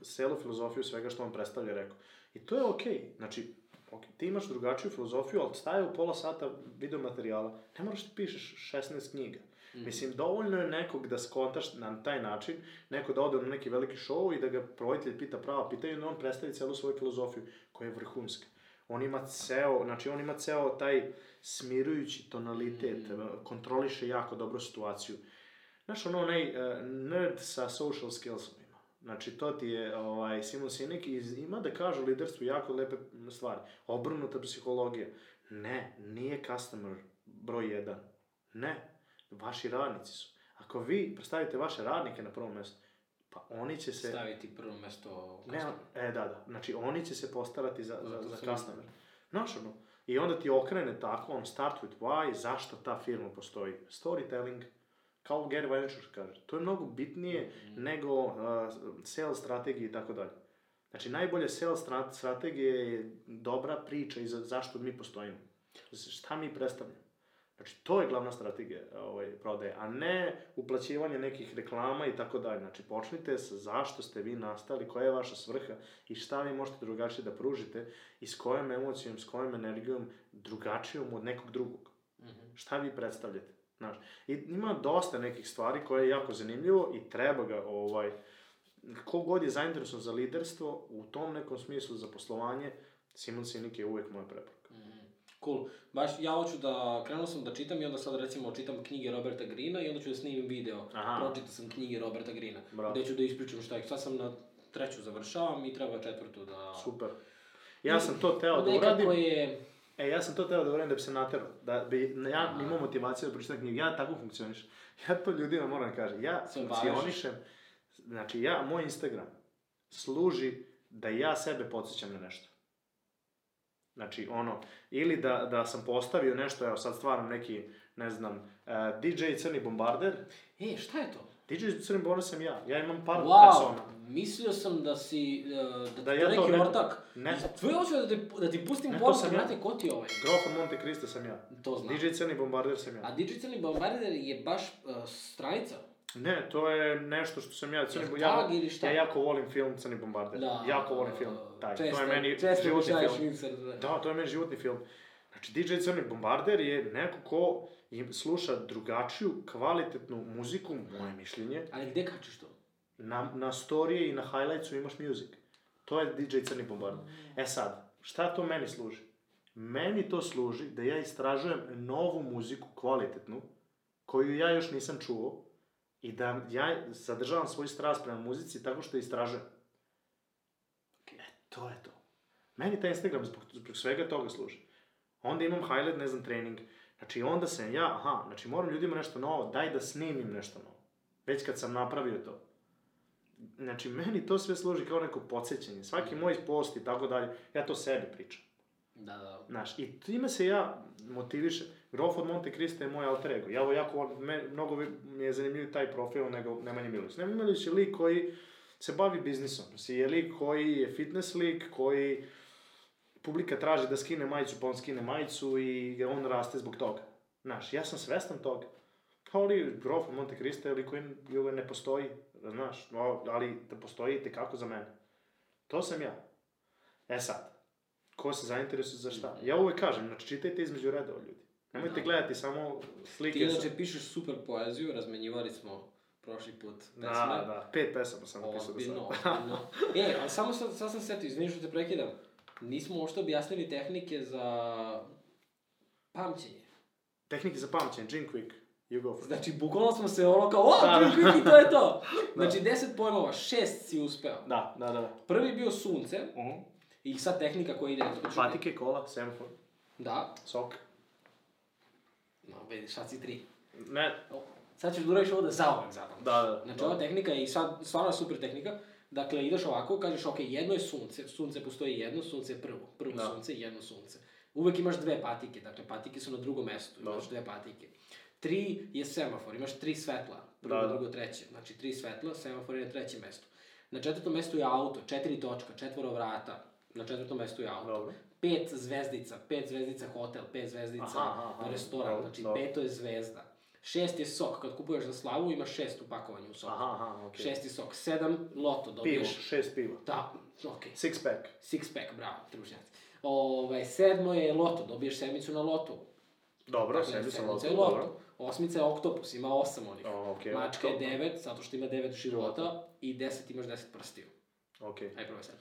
celu filozofiju svega što on predstavlja rekao. I to je okej. Znači, ok, ti imaš drugačiju filozofiju, ali staje u pola sata video materijala. Ne moraš ti pišeš 16 knjiga. Mhm. Mislim, dovoljno je nekog da skontaš na taj način, neko da ode na neki veliki show i da ga roditelj pita prava pitanja, i onda on predstavi celu svoju filozofiju, koja je vrhunska. On ima ceo, znači on ima ceo taj smirujući tonalitet, Mhm. kontroliše jako dobro situaciju. Znaš, ono onaj uh, nerd sa social skillsom. Znači, to ti je ovaj, Simon Sinek i ima da kaže liderstvu jako lepe stvari. Obrnuta psihologija. Ne, nije customer broj jedan. Ne, vaši radnici su. Ako vi predstavite vaše radnike na prvo mesto, pa oni će se... Staviti prvo mesto Ne, customer. e, da, da. Znači, oni će se postarati za, za, za customer. Znaš, ono, i onda ti okrene tako, on start with why, zašto ta firma postoji. Storytelling, kao Gary Vaynerchuk kaže. To je mnogo bitnije Mhm. nego uh, sales strategije i tako dalje. Znači, najbolje sales stra- strategije je dobra priča i za, zašto mi postojimo. Šta mi predstavljamo. Znači, to je glavna strategija ovaj, prodaje, a ne uplaćivanje nekih reklama i tako dalje. Znači, počnite sa zašto ste vi nastali, koja je vaša svrha i šta vi možete drugačije da pružite i s kojom emocijom, s kojom energijom drugačijom od nekog drugog. Mhm. Šta vi predstavljate? Znaš, i ima dosta nekih stvari koje je jako zanimljivo i treba ga, ovaj, kogod je zainteresovan za liderstvo, u tom nekom smislu za poslovanje, Simon Sinek je uvek moja preporuka. Mhm. Cool. Baš ja hoću da, krenuo sam da čitam i onda sad recimo čitam knjige Roberta Greena i onda ću da snimim video. Aha. Pročitao sam knjige Roberta Greena. Bravo. Gde ću da ispričam šta je. Sad sam na treću završavam i treba četvrtu da... Super. Ja sam to teo da Nekako uradim. je... E, ja sam to teo da uradim da bi se naterao. Da bi ja Aha. imao motivaciju da pročitam knjigu. Ja tako funkcionišem. Ja to ljudima moram da kažem. Ja baviš. funkcionišem. Znači, ja, moj Instagram služi da ja sebe podsjećam na nešto. Znači, ono, ili da, da sam postavio nešto, evo sad stvaram neki, ne znam, uh, DJ Crni Bombarder. E, šta je to? DJ Crni Bombarder sam ja. Ja imam par Wow, persona. mislio sam da si, uh, da, Da da ja neki ne- ortak. ne. Tvoje hoću da, te, da ti pustim Ne, poruku, sam ja. brate, ko ti je ovaj? Grof od Monte Cristo sam ja. To znam. DJ Crni Bombarder sam ja. A Digitalni Bombarder je baš uh, stranica. Ne, to je nešto što sam ja, Crni, ja, ja jako volim film Crni Bombarder. Da. jako volim film taj. Često, to je meni često životni film. Vincer, da. Da, to je meni životni film. Znači, DJ Crni Bombarder je neko ko im sluša drugačiju, kvalitetnu muziku, moje mišljenje. Ali gde kačiš to? Na, na storije i na highlightsu imaš music. To je DJ Crni Bombarder. E sad, šta to meni služi? Meni to služi da ja istražujem novu muziku, kvalitetnu, koju ja još nisam čuo, i da ja zadržavam svoj strast prema muzici tako što je istražujem. E, to je to. Meni taj Instagram zbog, zbog svega toga služi. Onda imam highlight, ne znam, trening. Znači, onda sam ja, aha, znači moram ljudima nešto novo, daj da snimim nešto novo. Već kad sam napravio to. Znači, meni to sve služi kao neko podsjećanje. Svaki moj post i tako dalje, ja to sebi pričam. Da, da. Znaš, i time se ja motivišem. Grof od Monte Cristo je moj alter ego. Ja ovo jako, me, mnogo mi je zanimljiv taj profil nego Nemanja Milović. Nemanja Milović je lik koji se bavi biznisom. Si je lik koji je fitness lik, koji publika traži da skine majicu, pa on skine majicu i on raste zbog toga. Znaš, ja sam svestan toga. Kao li Grof Monte Cristo je lik koji koji ne postoji, znaš, no, ali da postoji te kako za mene. To sam ja. E sad, ko se zainteresuje za šta. Ja uvek kažem, znači čitajte između redova ljudi. Nemojte Da. gledati samo slike. Ti sa- inače pišeš super poeziju, razmenjivali smo prošli put pesme. Da, da, pet pesama sam napisao do Ozbiljno, sada. ozbiljno. e, ali samo sad, sad sam setio, izvini što te prekidam. Nismo uopšte objasnili tehnike za pamćenje. Tehnike za pamćenje, Gene Quick, you go for it. Znači, bukvalno smo se ono kao, o, Da, da. da, i to je to. Znači, 10 pojmova, šest si uspeo. Da, da, da. da. Prvi bio sunce, Uh i sad tehnika koja ide... Patike, kola, semafor, Da. sok. No, vidiš, sad si tri. Ne, O, Sad ćeš da uradiš ovo da zauvek zapamtiš. da, da. Znači, da. ova tehnika je i sad stvarno super tehnika. Dakle, ideš ovako, kažeš, ok, jedno je sunce, sunce postoji jedno, sunce je prvo. Prvo Da. sunce i jedno sunce. Uvek imaš dve patike, dakle, patike su na drugom mestu, imaš Dobro. dve patike. Tri je semafor, imaš tri svetla, prvo, Da, da. drugo, treće. Znači, tri svetla, semafor je na trećem mestu. Na četvrtom mestu je auto, četiri točka, četvoro vrata. Na četvrtom mestu je auto. Dobro. Pet zvezdica, pet zvezdica hotel, pet zvezdica Aha, aha, restoran, znači dobro. peto je zvezda. Šest je sok, kad kupuješ za slavu imaš šest u pakovanju u soku. Aha, aha, okej. Šesti sok, sedam loto Pivo, dobiješ. šest piva. Da, okej. Six pack. Six pack, bravo, trušnjaci. Ovaj, sedmo je loto, dobiješ sedmicu na lotu. Dobro, Dakle, sedmica loto, je loto. dobro. Osmica je oktopus, ima osam onih. O, okej, Mačka je devet, zato što ima devet života, i deset imaš deset prstiju. Okej. Aj, probaj sad.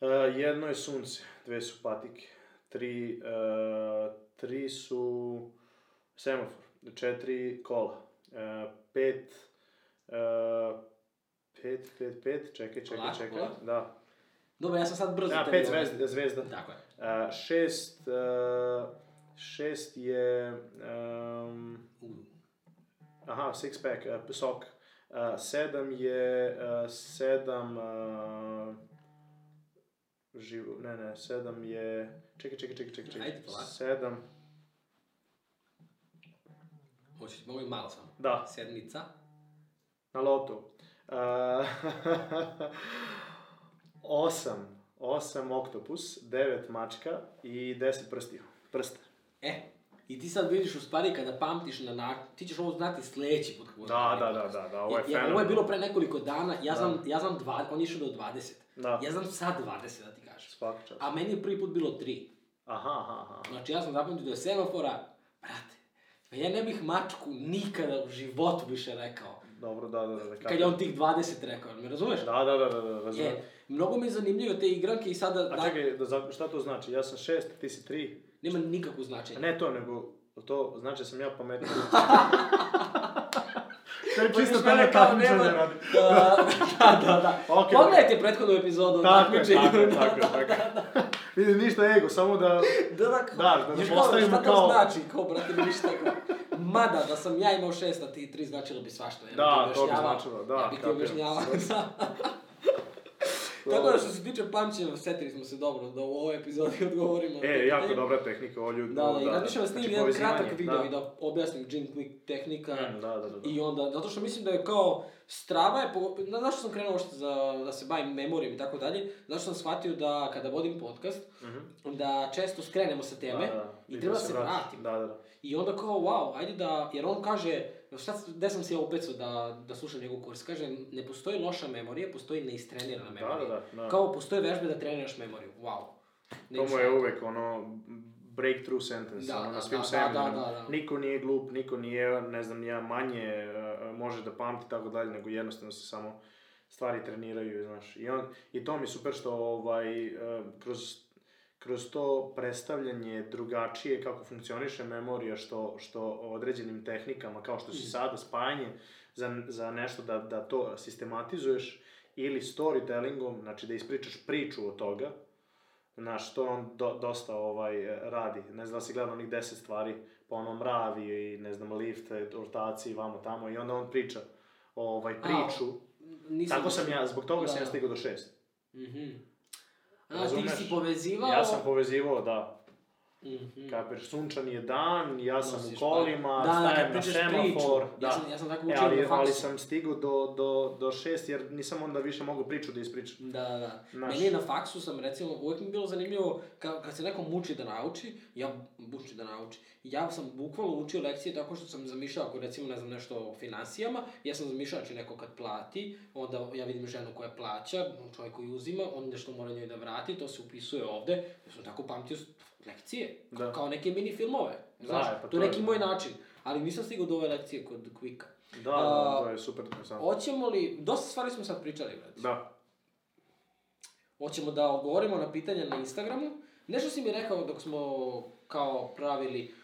Uh, jedno je sunce, dve su patike, tri, uh, tri su semafor, četiri kola, uh, pet, uh, pet, pet, pet, čekaj, čekaj, Polako, čekaj, polako. da. Dobro, ja sam sad brzo. Tebi pet ovaj- zvezda, zvezda. Tako je. Uh, šest, uh, šest je, um, aha, six pack, uh, sok. Uh, sedam je, uh, sedam, uh, živo, ne, ne, sedam je, čekaj, čekaj, čekaj, čekaj, čekaj, Ajde, sedam, Hoćeš, mogu i malo samo. da, Sedmica. na lotu. Uh, osam, osam oktopus, devet mačka i deset prstiju, prsta. E, i ti sad vidiš u stvari kada pamtiš na način, ti ćeš ovo znati sledeći put. kako Da, da, da, da, da, ovo je je, jer, ovo je bilo pre nekoliko dana, ja Da. znam, ja znam dva, on išao do 20. Da, Ja znam sad 20, da ti kažem. svaka čast. A meni je prvi put bilo 3. Aha, aha, aha. Znači, ja sam zapamtio da je semafora, brate, pa ja ne bih mačku nikada u životu više rekao. Dobro, da, da, da. da Kad je on tih 20 rekao, me razumeš? Da, da, da, da, da, razumem. E, mnogo mi je zanimljivo te igranke i sada, A da, čekaj, da, šta to znači? Ja sam šest, ti si tri. nema nikakvu A značenje. ne to, nego to znači da sam ja pametniji. Pa Čisto vidiš tebe mene kao takmičenje radi. Da, da, da, da. Ok, Pogledajte prethodnu epizodu Tako je, tako je, da, tako je, da, tako je. Vidi, ništa ego, samo da... Da, da, kao, Da, da ne kao, postavimo šta to kao- znači, kao, brate, ništa, kao, mada, da sam ja imao šest, a ti tri, značilo bi svašta, ja Da, to bi značilo, da, ja bi ti objašnjavao, da. Tako da što se tiče pamćenja, setili smo se dobro da u ovoj epizodi odgovorimo. E, jako dobra tehnika, ovo ljudi... Da, da, i razmišljam da Znači, snimim jedan povezivanje, kratak video da. i da objasnim Jim Quick tehnika. Mm, Da, da, da. da. I onda, zato što mislim da je kao, Strava je, po, zašto sam krenuo što za, da se bavim memorijom i tako dalje, zato što sam shvatio da kada vodim podcast, Mhm. da često skrenemo sa teme Da, da, i da treba se se vratiš. vratim. Da, da, da. I onda kao, wow, ajde da, jer on kaže, šta, gde sam se ja upecao da, da slušam njegov kurs, kaže, ne postoji loša memorija, postoji neistrenirana Da, memorija. da, da, da. Kao postoje vežbe da treniraš memoriju, wow. Ne To mu je uvek ono breakthrough sentence, Da, ono, da, na svim da, da, seminarima. da, da, da. Niko nije glup, niko nije, ne znam, ja manje uh, može da pamti tako dalje, nego jednostavno se samo stvari treniraju, znaš. I, on, i to mi je super što ovaj, uh, kroz, kroz to predstavljanje drugačije kako funkcioniše memorija, što, što određenim tehnikama, kao što si Mm. sada, spajanje za, za nešto da, da to sistematizuješ, ili storytellingom, znači da ispričaš priču od toga, Znaš, to on do, dosta ovaj, radi. Ne znam da si gledao onih deset stvari, pa ono mravi i ne znam, lift, rotaciji, vamo tamo, i onda on priča ovaj, priču. Nisam Tako sam ja, zbog toga sam Da. ja stigao do šest. Mhm. A, ti si povezivao... Ja sam povezivao, da, Mhm. kapiraš, sunčan je dan, ja sam Nosiš u kolima, Da, da, stajem kad na semafor. priču. Da. Ja sam, ja sam tako E, učio ali, na faksu. ali sam stigao do, do, do šest, jer nisam onda više mogao priču da ispričam. Da, da, da. Meni je na faksu sam, recimo, uvek mi je bilo zanimljivo, kad, kad se neko muči da nauči, ja muči da nauči, ja sam bukvalno učio lekcije tako što sam zamišljao, ako recimo ne znam nešto o finansijama, ja sam zamišljao, znači neko kad plati, onda ja vidim ženu koja plaća, čovjek koji uzima, on nešto mora njoj da vrati, to se upisuje ovde, ja sam tako pamtio lekcije, Da. kao neke mini filmove, Da, znaš, e, pa to je neki moj način, ali nisam stigao do ove lekcije kod Quicka. Da, da, to je super interesantno. Hoćemo li, dosta stvari smo sad pričali, brate. Da. Hoćemo da odgovorimo na pitanja na Instagramu. Nešto si mi rekao dok smo kao pravili,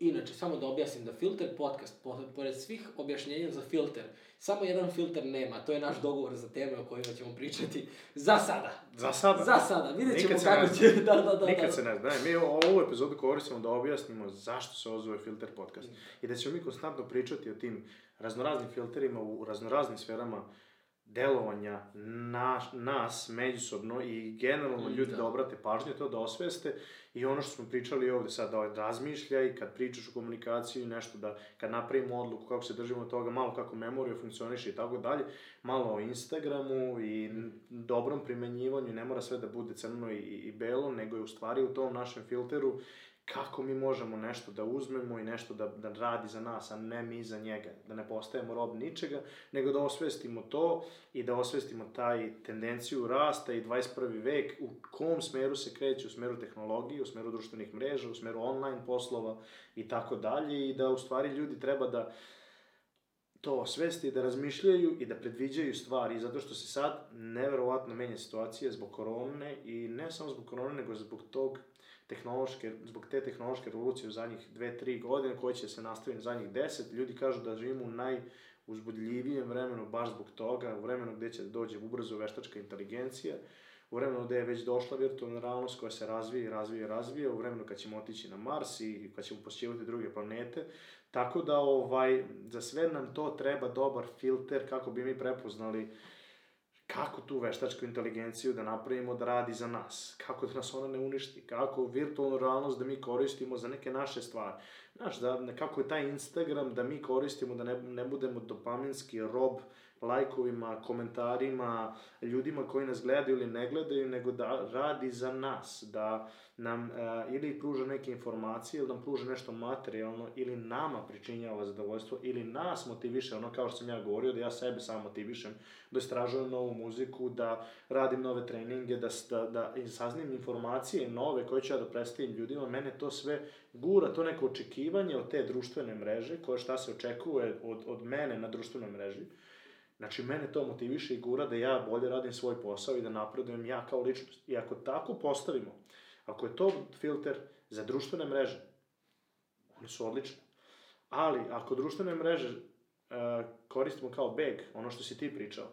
inače, samo da objasnim da Filter podcast, po, pored svih objašnjenja za filter, samo jedan filter nema, to je naš dogovor za teme o kojima ćemo pričati za sada. Za sada? Za sada, vidjet ćemo Nikad kako će, da, da, da. Nikad da. se ne zna. Ne, mi ovu epizodu koristimo da objasnimo zašto se ovo zove Filter podcast. I da ćemo mi konstantno pričati o tim raznoraznim filterima u raznoraznim sferama delovanja naš, nas međusobno i generalno Mm, ljudi da. da. obrate pažnju, to da osveste i ono što smo pričali ovde sad, da razmišljaj, kad pričaš o komunikaciji, nešto da, kad napravimo odluku kako se držimo toga, malo kako memorija funkcioniše i tako dalje, malo o Instagramu i n- dobrom primenjivanju, ne mora sve da bude crno i, i belo, nego je u stvari u tom našem filteru kako mi možemo nešto da uzmemo i nešto da, da radi za nas, a ne mi za njega. Da ne postajemo rob ničega, nego da osvestimo to i da osvestimo taj tendenciju rasta i 21. vek u kom smeru se kreće, u smeru tehnologije, u smeru društvenih mreža, u smeru online poslova i tako dalje i da u stvari ljudi treba da to osvesti, da razmišljaju i da predviđaju stvari, zato što se sad neverovatno menja situacija zbog korone i ne samo zbog korone, nego zbog tog tehnološke, zbog te tehnološke revolucije u zadnjih 2-3 godine, koje će se nastaviti na zadnjih 10, ljudi kažu da živimo u najuzbudljivijem vremenu baš zbog toga, u vremenu gde će da dođe ubrzo veštačka inteligencija, u vremenu gde je već došla virtualna realnost koja se razvija i razvija i razvija, u vremenu kad ćemo otići na Mars i kad ćemo posjećivati druge planete, tako da ovaj, za sve nam to treba dobar filter kako bi mi prepoznali kako tu veštačku inteligenciju da napravimo da radi za nas, kako da nas ona ne uništi, kako virtualnu realnost da mi koristimo za neke naše stvari. Znaš, da, kako je taj Instagram da mi koristimo, da ne, ne budemo dopaminski rob lajkovima, komentarima, ljudima koji nas gledaju ili ne gledaju, nego da radi za nas, da nam uh, ili pruža neke informacije, ili nam pruža nešto materijalno, ili nama pričinjava zadovoljstvo, ili nas motiviše, ono kao što sam ja govorio, da ja sebe sam motivišem, da istražujem novu muziku, da radim nove treninge, da, da, da saznim informacije nove koje ću ja da predstavim ljudima, mene to sve gura, to neko očekivanje od te društvene mreže, koje šta se očekuje od, od mene na društvenoj mreži, Znači, mene to motiviše i gura da ja bolje radim svoj posao i da napredujem ja kao ličnost. I ako tako postavimo, ako je to filter za društvene mreže, one su odlične. Ali, ako društvene mreže uh, koristimo kao beg, ono što si ti pričao,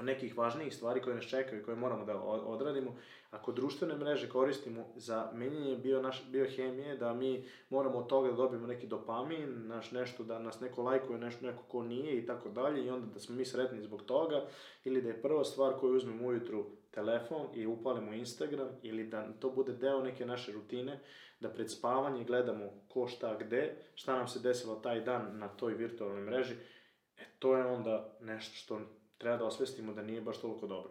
od nekih važnijih stvari koje nas čekaju i koje moramo da odradimo, ako društvene mreže koristimo za menjanje bio naš, biohemije, da mi moramo od toga da dobijemo neki dopamin, naš nešto, da nas neko lajkuje, nešto neko ko nije i tako dalje, i onda da smo mi sretni zbog toga, ili da je prva stvar koju uzmemo ujutru telefon i upalimo Instagram, ili da to bude deo neke naše rutine, da pred spavanje gledamo ko šta gde, šta nam se desilo taj dan na toj virtualnoj mreži, e to je onda nešto što treba da osvestimo da nije baš toliko dobro.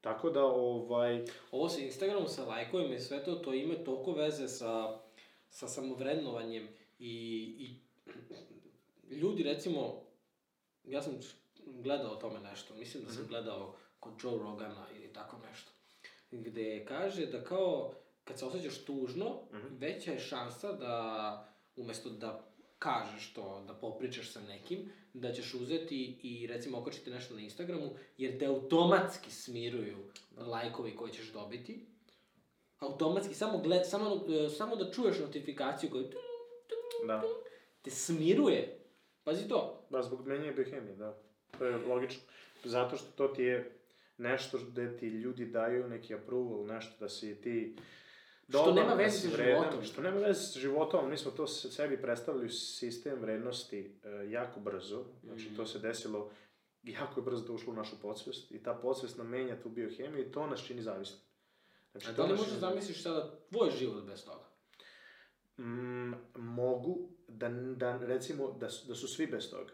Tako da, ovaj... Ovo sa Instagramom, sa lajkovima i sve to, to ima toliko veze sa, sa samovrednovanjem i, i ljudi, recimo, ja sam gledao o tome nešto, mislim da sam Mhm. gledao kod Joe Rogana ili tako nešto, gde kaže da kao, kad se osjećaš tužno, Mhm. veća je šansa da, umesto da kažeš to, da popričaš sa nekim, da ćeš uzeti i recimo okačiti nešto na Instagramu, jer te automatski smiruju lajkovi koje ćeš dobiti. Automatski, samo, gled, samo, e, samo da čuješ notifikaciju koju Da. te smiruje. Pazi to. Da, zbog menjanja biohemije, da. To je logično. Zato što to ti je nešto gde ti ljudi daju neki approval, nešto da si ti Što nema da veze sa životom. Što nema veze sa životom, mi smo to se- sebi predstavili sistem vrednosti e, jako brzo, znači Mhm. to se desilo jako je brzo da ušlo u našu podsvest i ta podsvest nam menja tu biohemiju i to nas čini zavisni. Znači, A da li možeš čini- zamisliš sada tvoj život bez toga? Mm, mogu da, da recimo da su, da su svi bez toga.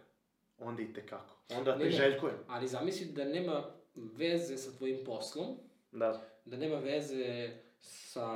Onda i tekako. Onda Ne, ne. priželjkujem. Ali zamisli da nema veze sa tvojim poslom, Da. da nema veze sa...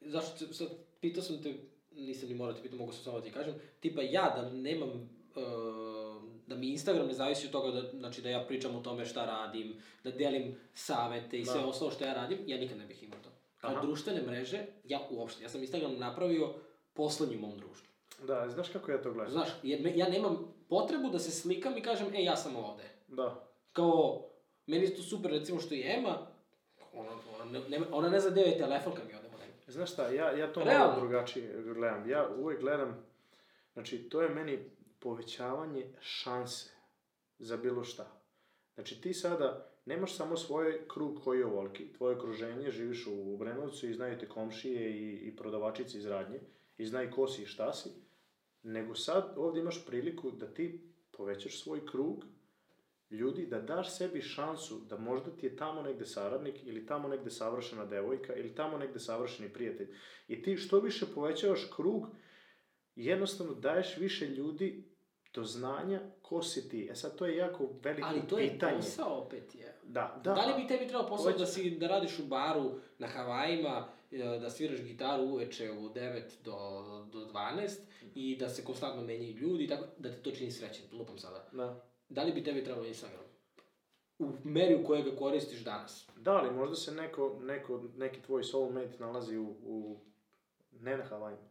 Zašto sad, pitao sam te, nisam ni morao te pitam, mogu sam samo da ti kažem, tipa ja da nemam, uh, da mi Instagram ne zavisi od toga da, znači da ja pričam o tome šta radim, da delim savete i sve Da. ostalo što ja radim, ja nikad ne bih imao to. Kao Aha. društvene mreže, ja uopšte, ja sam Instagram napravio poslednji mom društvu. Da, znaš kako ja to gledam? Znaš, jer me, ja nemam potrebu da se slikam i kažem, e, ja sam ovde. Da. Kao, meni je to super, recimo, što je Ema, ona, ona, ne, ona ne zna gde je telefon kad mi odemo negde. Znaš šta, ja, ja to Realno. malo drugačije gledam. Ja uvek gledam, znači, to je meni povećavanje šanse za bilo šta. Znači, ti sada nemaš samo svoj krug koji je ovoliki, tvoje okruženje, živiš u Obrenovcu i znaju te komšije i, i prodavačice iz radnje i znaju ko si i šta si, nego sad ovdje imaš priliku da ti povećaš svoj krug ljudi, da daš sebi šansu da možda ti je tamo negde saradnik ili tamo negde savršena devojka ili tamo negde savršeni prijatelj. I ti što više povećavaš krug, jednostavno daješ više ljudi do znanja ko si ti. E sad, to je jako veliko Ali to je pitanje. posao opet je. Da, da. Da, li bi tebi trebao posao Hoće- da, si, da radiš u baru na Havajima, e, da sviraš gitaru uveče u 9 do, do 12 i da se konstantno menjaju ljudi, tako da te to čini srećen, lupam sada. Da. Da li bi tebi trebao Instagram? U meri u kojoj ga koristiš danas. Da, ali možda se neko, neko, neki tvoj soulmate nalazi u, u ne na Havajima.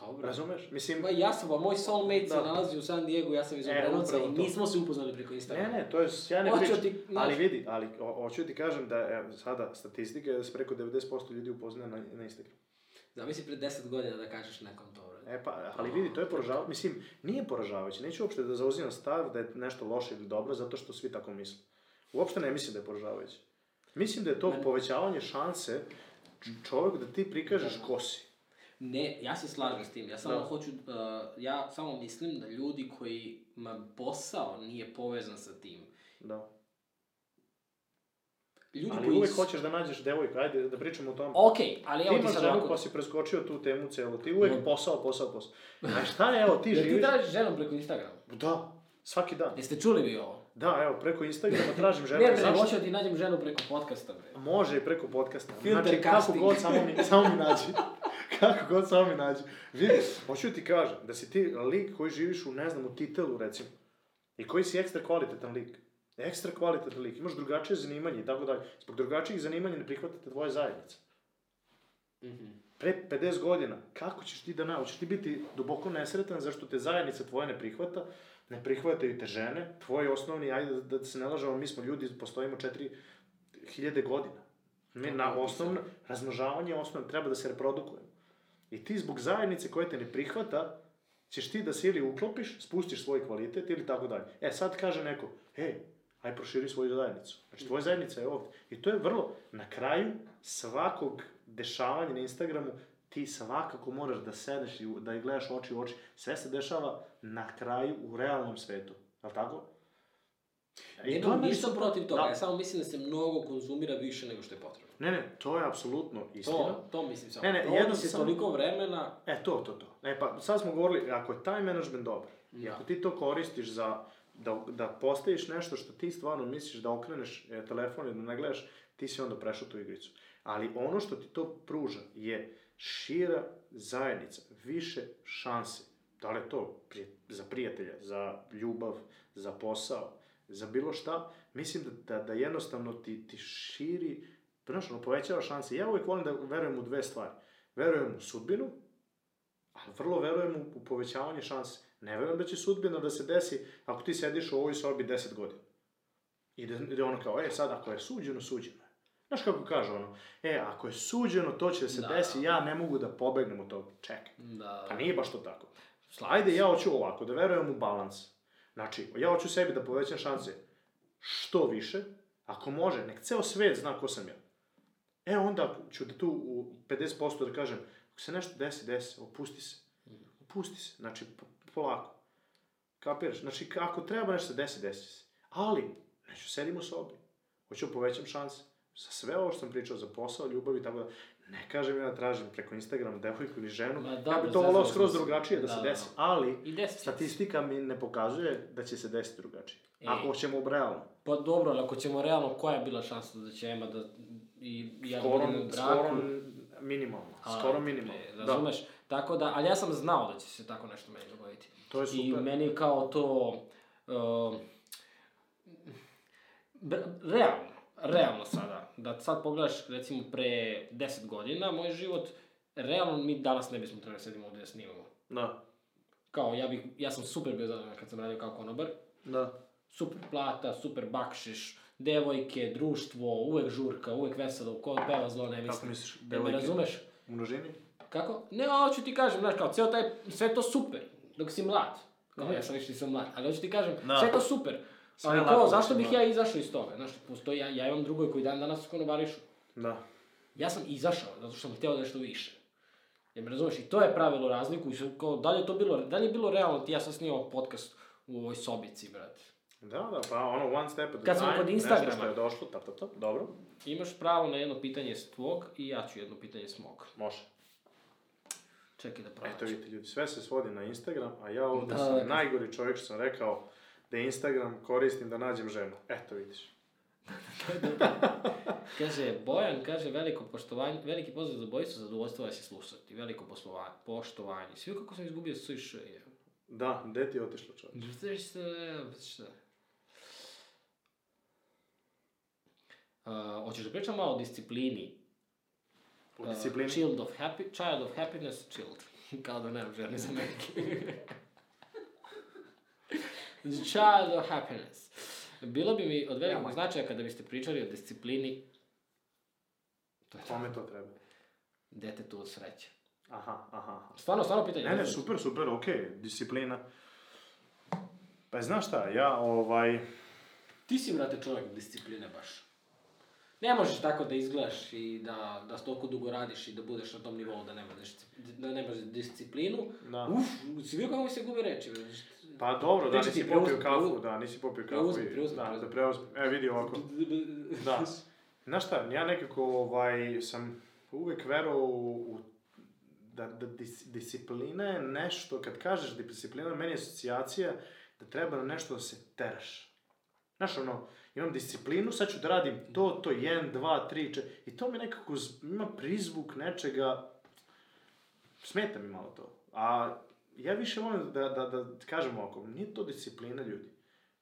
Dobro. Razumeš? Mislim, Ma ja sam, a moj soulmate se Da. nalazi u San Diego, ja sam iz E, Obrenovca upravo i to. mi smo se upoznali preko Ne, Instagrama. ne, to je sjajna priča. ti, ali vidi, ali ho- hoću ti kažem da evo, sada statistika je da se preko 90% ljudi upoznaje na, na Instagramu. Zamisli pre 10 godina da kažeš nekom to. E pa, ali vidi, to je poražavajuće. Mislim, nije poražavajuće. Neću uopšte da zauzimam stav da je nešto loše ili dobro, zato što svi tako misle. Uopšte ne mislim da je poražavajuće. Mislim da je to povećavanje šanse č- čovek da ti prikažeš Da. ko si. Ne, ja se slažem s tim. Ja samo Da. hoću, uh, ja samo mislim da ljudi koji ma posao nije povezan sa tim. Da. Ljudi Ali koji... uvek hoćeš da nađeš devojku, ajde da pričamo o tome. Okej, ali ti evo ti imaš sad ovako... pa si preskočio tu temu celu. Ti uvek No. posao, posao, posao. A šta je, evo, ti Jel ti živiš... tražiš ženu preko Instagrama? Da, svaki dan. Jeste čuli vi ovo? Da, evo, preko Instagrama tražim ženu. Ne, bre, Zašto? hoću da ti nađem ženu preko podcasta, bre. Može i preko podcasta. Filter znači, kako casting. god, samo mi, samo mi nađi. kako god, samo mi nađi. Vidi, hoću ti kažem, da si ti lik koji živiš u, ne znam, u titelu, recimo, i koji si ekstra kvalitetan lik. Ekstra kvalitetan lik, imaš drugačije zanimanje i tako dalje. Zbog drugačijih zanimanja ne prihvatate tvoje zajednice. Mhm. Pre 50 godina, kako ćeš ti da naučiš? Ti biti duboko nesretan zašto te zajednica tvoja ne prihvata, ne prihvataju te žene, tvoj osnovni, ajde da, da se ne lažemo, mi smo ljudi, postojimo 4000 godina. Mi na osnovno, razmnožavanje je osnovno, treba da se reprodukujemo. I ti zbog zajednice koja te ne prihvata, ćeš ti da se ili uklopiš, spustiš svoj kvalitet ili tako dalje. E, sad kaže neko, ej, aj proširi svoju zajednicu. Znači, tvoja zajednica je ovdje. I to je vrlo, na kraju svakog dešavanja na Instagramu, ti svakako moraš da sedneš i da ih gledaš oči u oči. Sve se dešava na kraju u realnom svetu. Je li tako? I to je Nemam meni ništa protiv toga, Da. ja samo mislim da se mnogo konzumira više nego što je potrebno. Ne, ne, to je apsolutno istina. To, to mislim samo. Ne, ne, Provodi jedno se samo- toliko vremena, E, to, to, to. E, pa sad smo govorili, ako je taj menadžment dobar, i Da. ako ti to koristiš za, da, da postaviš nešto što ti stvarno misliš da okreneš e, telefon i da ne gledaš, ti si onda prešao tu igricu. Ali ono što ti to pruža je šira zajednica, više šanse. Da li je to za prijatelja, za ljubav, za posao, za bilo šta, mislim da, da, da jednostavno ti, ti širi, znaš, ono, povećava šanse. Ja uvijek volim da verujem u dve stvari. Verujem u sudbinu, ali vrlo verujem u, u povećavanje šanse. Ne verujem da će sudbina da se desi ako ti sediš u ovoj sobi 10 godina. I da, da ono kao, e sad, ako je suđeno, suđeno je. Znaš kako kaže ono, e, ako je suđeno, to će da se Da. desi, ja ne mogu da pobegnem od toga. Čekaj. da... Pa nije baš to tako. Ajde, ja hoću ovako, da verujem u balans. Znači, ja hoću sebi da povećam šanse što više, ako može, nek ceo svet zna ko sam ja. E, onda ću da tu u 50% da kažem, ako se nešto desi, desi, opusti se. Opusti se, znači, polako. Kapiraš? Znači, ako treba nešto se desi, desi se. Ali, neću sedim u sobi. Hoću da povećam šanse. Za sve ovo što sam pričao, za posao, ljubav i tako da, ne kažem ja da tražim preko Instagrama devojku ili ženu, Ma ja dobro, bi to volao skroz drugačije da, Da, se da. desi, ali I deset će se. statistika mi ne pokazuje da će se desiti drugačije. E. Ako ćemo realno. Pa dobro, ali ako ćemo realno, koja je bila šansa da će Ema da... I, i ja da Skoro, budem u braku? skoro minimalno. A, Skoro minimalno. e, Da, Razumeš? Tako da, ali ja sam znao da će se tako nešto meni dogoditi. To je I super. meni kao to... Uh, realno, realno sada, da sad pogledaš recimo pre 10 godina, moj život, realno mi danas ne bismo trebali da sedimo ovde da snimamo. Da. kao ja, bih, ja sam super bio zadovoljan kad sam radio kao konobar, Da. super plata, super bakšiš, devojke, društvo, uvek žurka, uvek veselo, ko peva zlo ne Kako misli. misliš, me devojke? razumeš? U množini? Kako? Ne, a hoću ti kažem, znaš, kao, ceo taj, sve to super, dok si mlad. Kao, ja sam više nisam mlad, ali hoću ti kažem, Da. sve to super. Sve ali kao, lako zašto bih mlad. ja izašao iz toga? Znaš, postoji, ja, ja imam drugoj koji dan danas konobarišu. Da. Ja sam izašao, zato što sam hteo nešto više. Jer me razumeš, i to je pravilo razliku, i kao, da li je to bilo, da li je bilo realno, ti ja sam snimao podcast u ovoj sobici, brate. Da, da, pa ono one step at a Kad smo kod nešto Instagrama. što je došlo, tap, tap, tap, dobro, Imaš pravo na jedno pitanje s tvog i ja ću jedno pitanje s mog. može. Čekaj da pronađem. Eto vidite ljudi, sve se svodi na Instagram, a ja ovdje Da, sam da. najgori čovjek što sam rekao da Instagram koristim da nađem ženu. Eto vidiš. Kaže, Bojan, kaže, veliko poštovanje, veliki pozdrav za bojicu, zadovoljstvo vas je slušati. Veliko poslovanje, poštovanje. Svi kako sam izgubio sve š, je. Da, gde ti je otišlo čovječ? Šta, šta? Uh, hoćeš da pričam malo o disciplini? U disciplini? Uh, child of happy, child of happiness, child. Kao da nemam žene za Amerike. child of happiness. Bilo bi mi od velikog značaja kada biste pričali o disciplini to je Kome to treba? detetu od sreće. Aha, aha. Stvarno, stvarno pitanje. Ne, ne, super, super, okej, disciplina. Pa znaš šta, ja ovaj... Ti si, brate, čovjek discipline baš. Ne možeš tako da izgledaš i da, da toliko dugo radiš i da budeš na tom nivou da nemaš, da nemaš disciplinu. Da. Uf, si vidio kako mi se gubi reči. Pa dobro, da, ti, nisi popio kafu, da, nisi popio kafu. Preuzmi, preuzmi, Da, da preuzmi. E, vidi ovako. Da. Znaš šta, ja nekako ovaj, sam uvek verovao u, u da, da dis, disciplina je nešto, kad kažeš disciplina, meni je asocijacija da treba na nešto da se teraš. Znaš, ono, imam disciplinu, sad ću da radim to, to, 1, 2, 3, 4, i to mi nekako ima prizvuk nečega, smeta mi malo to. A ja više volim da, da, da kažem ovako, nije to disciplina ljudi.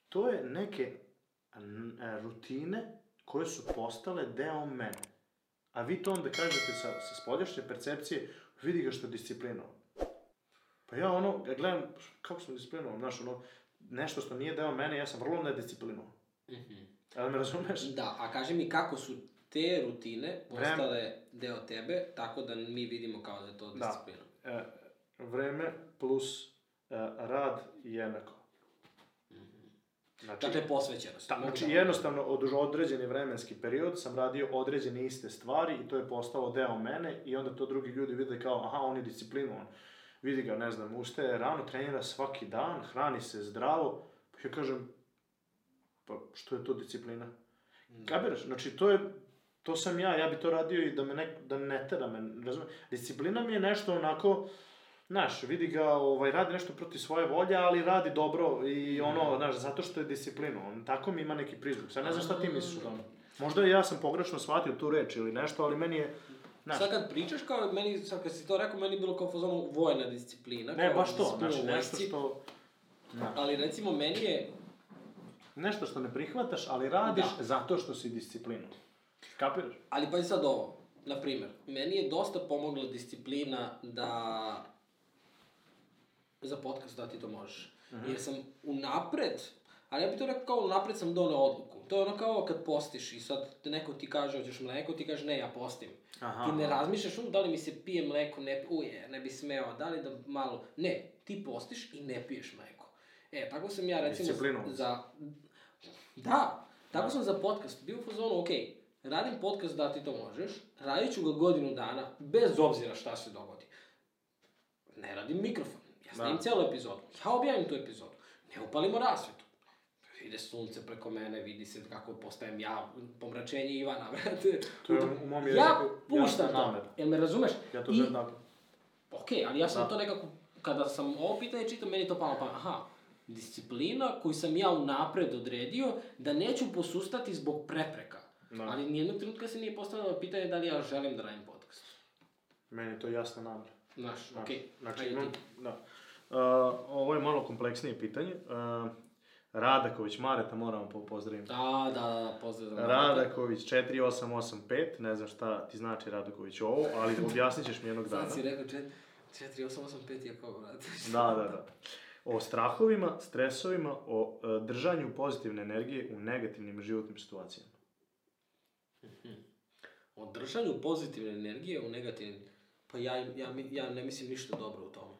To je neke e, rutine koje su postale deo mene. A vi to onda kažete sa, sa spoljašnje percepcije, vidi ga što je disciplinovan. Pa ja ono, ja gledam, kako sam disciplinovan, znaš, ono, nešto što nije deo mene, ja sam vrlo nedisciplinovan. Mhm. Ali me razumeš? Da, a kaži mi kako su te rutine Vreme. postale deo tebe, tako da mi vidimo kao da je to Da. disciplina. E, vreme plus e, rad jednako. Znači, Dakle, posvećenost. Ta, znači, da- jednostavno, od određeni vremenski period sam radio određene iste stvari i to je postalo deo mene i onda to drugi ljudi vide kao, aha, on je disciplinovan. Vidi ga, ne znam, ustaje rano, trenira svaki dan, hrani se zdravo. Pa ja kažem, pa što je to disciplina? Da. Kapiraš? Znači, to je, to sam ja, ja bi to radio i da me ne, da ne tera me, razumiješ? Disciplina mi je nešto onako, znaš, vidi ga, ovaj, radi nešto protiv svoje volje, ali radi dobro i ono, znaš, zato što je disciplinu. On tako mi ima neki prizvuk. Sad ne znam šta ti misliš o tome. Možda ja sam pogrešno shvatio tu reč ili nešto, ali meni je, znaš, Sad kad pričaš, kao meni, sad kad si to rekao, meni je bilo kao fazonu vojna disciplina. ne, baš to, disciplina u nešto što, da. Ali recimo, meni je, nešto što ne prihvataš, ali radiš Da. zato što si disciplinu. Kapiraš? ali pa i sad ovo, na primer, meni je dosta pomogla disciplina da za podcast da ti to možeš. Mhm. Jer sam unapred, ali ja bih to rekao kao unapred sam doneo odluku. To je ono kao kad postiš i sad te neko ti kaže hoćeš mleko, ti kaže ne, ja postim. Aha, ti ne razmišljaš, "U, da li mi se pije mleko, ne, uje, ne bi smeo, da li da malo... Ne, ti postiš i ne piješ mleko. E, tako sam ja recimo Disciplinovan si. za... Da, tako sam za podcast bio u fazonu, ok, radim podcast da ti to možeš, radit ću ga godinu dana, bez obzira šta se dogodi. Ne radim mikrofon, ja snimim Da. cijelu epizodu, ja objavim tu epizodu, ne upalimo rasvetu. Ide sunce preko mene, vidi se kako postajem ja, pomračenje Ivana, brate. To je u mom Ja jeziku puštam jasna to, jel me razumeš? Ja to I- želim tako. Ok, ali ja sam Da. to nekako, kada sam ovo pitanje čitao, meni to palo pa, aha, disciplina koju sam ja unapred odredio da neću posustati zbog prepreka. Da. Ali nijednog trenutka se nije postavilo pitanje da li ja želim da radim podcast. Meni je to jasna namera. Znaš, Znaš, okej. Znači, imam, da. Uh, ovo je malo kompleksnije pitanje. Uh, Radaković, Mareta moramo po pozdraviti. Da, da, da, pozdrav za Mareta. Radaković 4885, ne znam šta ti znači Radaković ovo, ali objasnit ćeš mi jednog dana. Sad si rekao čet... 4885 je kao, brate. Da, da, da. O strahovima, stresovima, o e, držanju pozitivne energije u negativnim životnim situacijama. O držanju pozitivne energije u negativnim... Pa ja, ja, ja ne mislim ništa dobro u tome.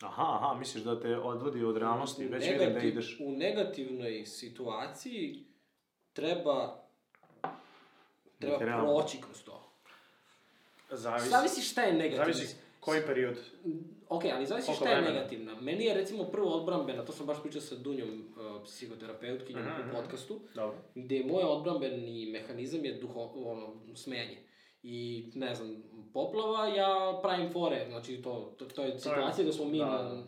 Aha, aha, misliš da te odvodi od realnosti, već vidim da Negativ- ideš... U negativnoj situaciji treba... Treba Materijalno. proći kroz to. Zavisi, Zavisi šta je negativno. zavisi koji period. Ok, ali zavisi šta je vremena? negativna. Meni je recimo prvo odbrambena, to sam baš pričao sa Dunjom, uh, psihoterapeutkinjom Mhm, mhm. u podcastu, Dobro. gde je moj odbrambeni mehanizam je duho, ono, smejanje. I, ne znam, poplava, ja pravim fore, znači to, to, to je situacija da smo mi da, na, da.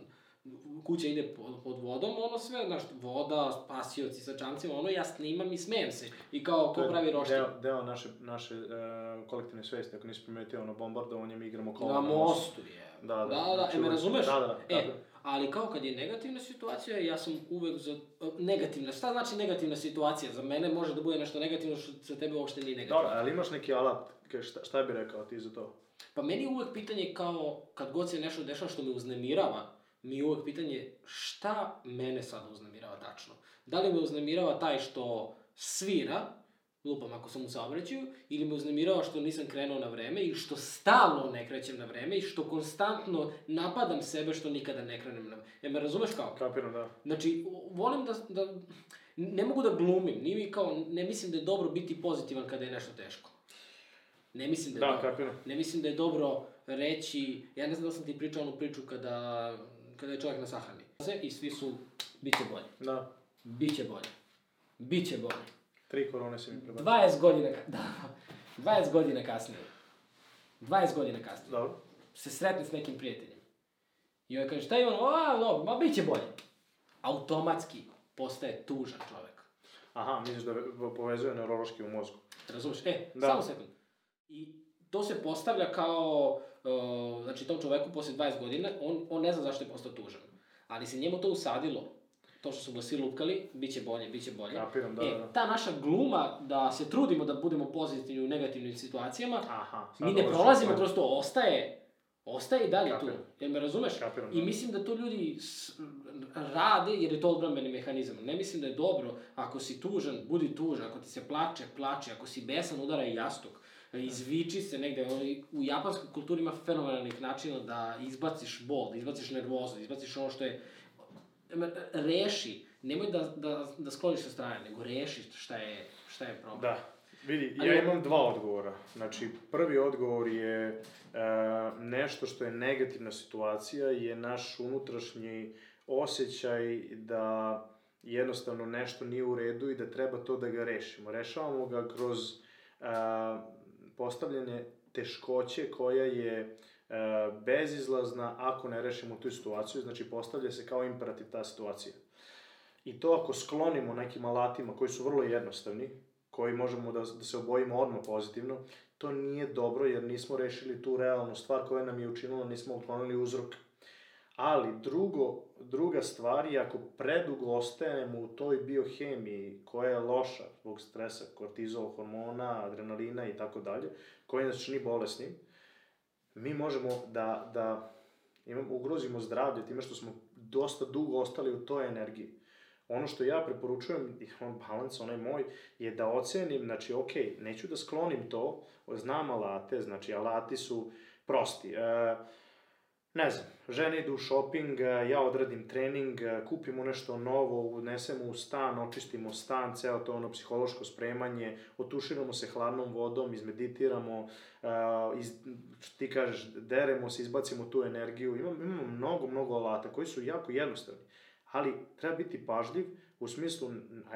Kuća ide pod, pod vodom, ono sve, znaš, voda, spasioci sa čamcima, ono, ja snimam i smijem se. I kao, ko pravi roštilj. Deo, deo naše, naše uh, kolektivne svesti, ako nisi primetio ono bombardovanje, mi igramo kola Na mostu je. Da, da. Da, da, Znači, e, me razumeš? Da, da, da. E, ali kao kad je negativna situacija, ja sam uvek za... e, Negativna, šta znači negativna situacija? Za mene može da bude nešto negativno što za tebe uopšte nije negativno. Dobro, ali imaš neki alat, šta, šta bi rekao ti za to? Pa meni je uvek pitanje kao, kad god se nešto dešava što me uznemirava, mi je uvek pitanje šta mene sad uznemirava tačno. Da li me uznemirava taj što svira, lupam ako sam u saobraćaju, ili me uznemirava što nisam krenuo na vreme, ili što stalno ne krećem na vreme, i što konstantno napadam sebe što nikada ne krenem na vreme. Ja me razumeš kao? Kapiram, da. Znači, volim da, da, ne mogu da glumim, nije mi kao, ne mislim da je dobro biti pozitivan kada je nešto teško. Ne mislim da je Da, dobro. kapiram. Ne mislim da je dobro reći, ja ne znam da sam ti pričao onu priču kada, kada je čovjek na sahrani. I svi su, bit će bolje, Da. bit će bolje, bit će bolje. Tri korone si mi prebacio. 20 godina, da, 20 godina kasnije, 20 godina kasnije, Dobro. se sretne s nekim prijateljem. I ovaj kaže, šta je ono, a, no, ma bit će bolje. Automatski postaje tužan čovjek. Aha, misliš da ve- povezuje neurološki u mozgu. Razumeš? E, Da. samo sekund. I to se postavlja kao, uh, znači tom čoveku posle 20 godina, on, on ne zna zašto je postao tužan. Ali se njemu to usadilo, to što su ga svi lupkali, bit će bolje, bit će bolje. Kapiram, da, e, da, ta naša gluma da se trudimo da budemo pozitivni u negativnim situacijama, Aha. mi ne što- prolazimo kroz to, ostaje, ostaje i dalje tu. Kapiram. Jel me razumeš? Kapiram, I da. mislim da to ljudi s, rade jer je to odbrambeni mehanizam. Ne mislim da je dobro, ako si tužan, budi tužan, ako ti se plače, plače, ako si besan, udaraj jastuk. Izviči se negde, i- u japanskoj kulturi ima fenomenalnih načina da izbaciš bol, da izbaciš nervozu, da izbaciš ono što je... Reši, nemoj da, da, da skloniš sa strane, nego reši šta je, šta je problem. Da. Vidi, Ali- ja imam dva odgovora. Znači, prvi odgovor je e, nešto što je negativna situacija, je naš unutrašnji osjećaj da jednostavno nešto nije u redu i da treba to da ga rešimo. Rešavamo ga kroz e, postavljanje teškoće koja je e, bezizlazna ako ne rešimo tu situaciju, znači postavlja se kao imperativ ta situacija. I to ako sklonimo nekim alatima koji su vrlo jednostavni, koji možemo da, da se obojimo odmah pozitivno, to nije dobro jer nismo rešili tu realnu stvar koja nam je učinila, nismo uklonili uzrok. Ali drugo, druga stvar je ako predugo ostajemo u toj biohemiji koja je loša zbog stresa, kortizol, hormona, adrenalina i tako dalje, koji nas čini bolesnim, mi možemo da, da imamo, ugrozimo zdravlje time što smo dosta dugo ostali u toj energiji. Ono što ja preporučujem, i on balans, onaj moj, je da ocenim, znači, ok, neću da sklonim to, znam alate, znači, alati su prosti. E, ne znam, žene idu u shopping, e, ja odradim trening, e, kupimo nešto novo, unesemo u stan, očistimo stan, ceo to ono psihološko spremanje, otuširamo se hladnom vodom, izmeditiramo, uh, iz, ti kažeš, deremo se, izbacimo tu energiju. Imamo, imamo mnogo, mnogo alata koji su jako jednostavni, ali treba biti pažljiv u smislu,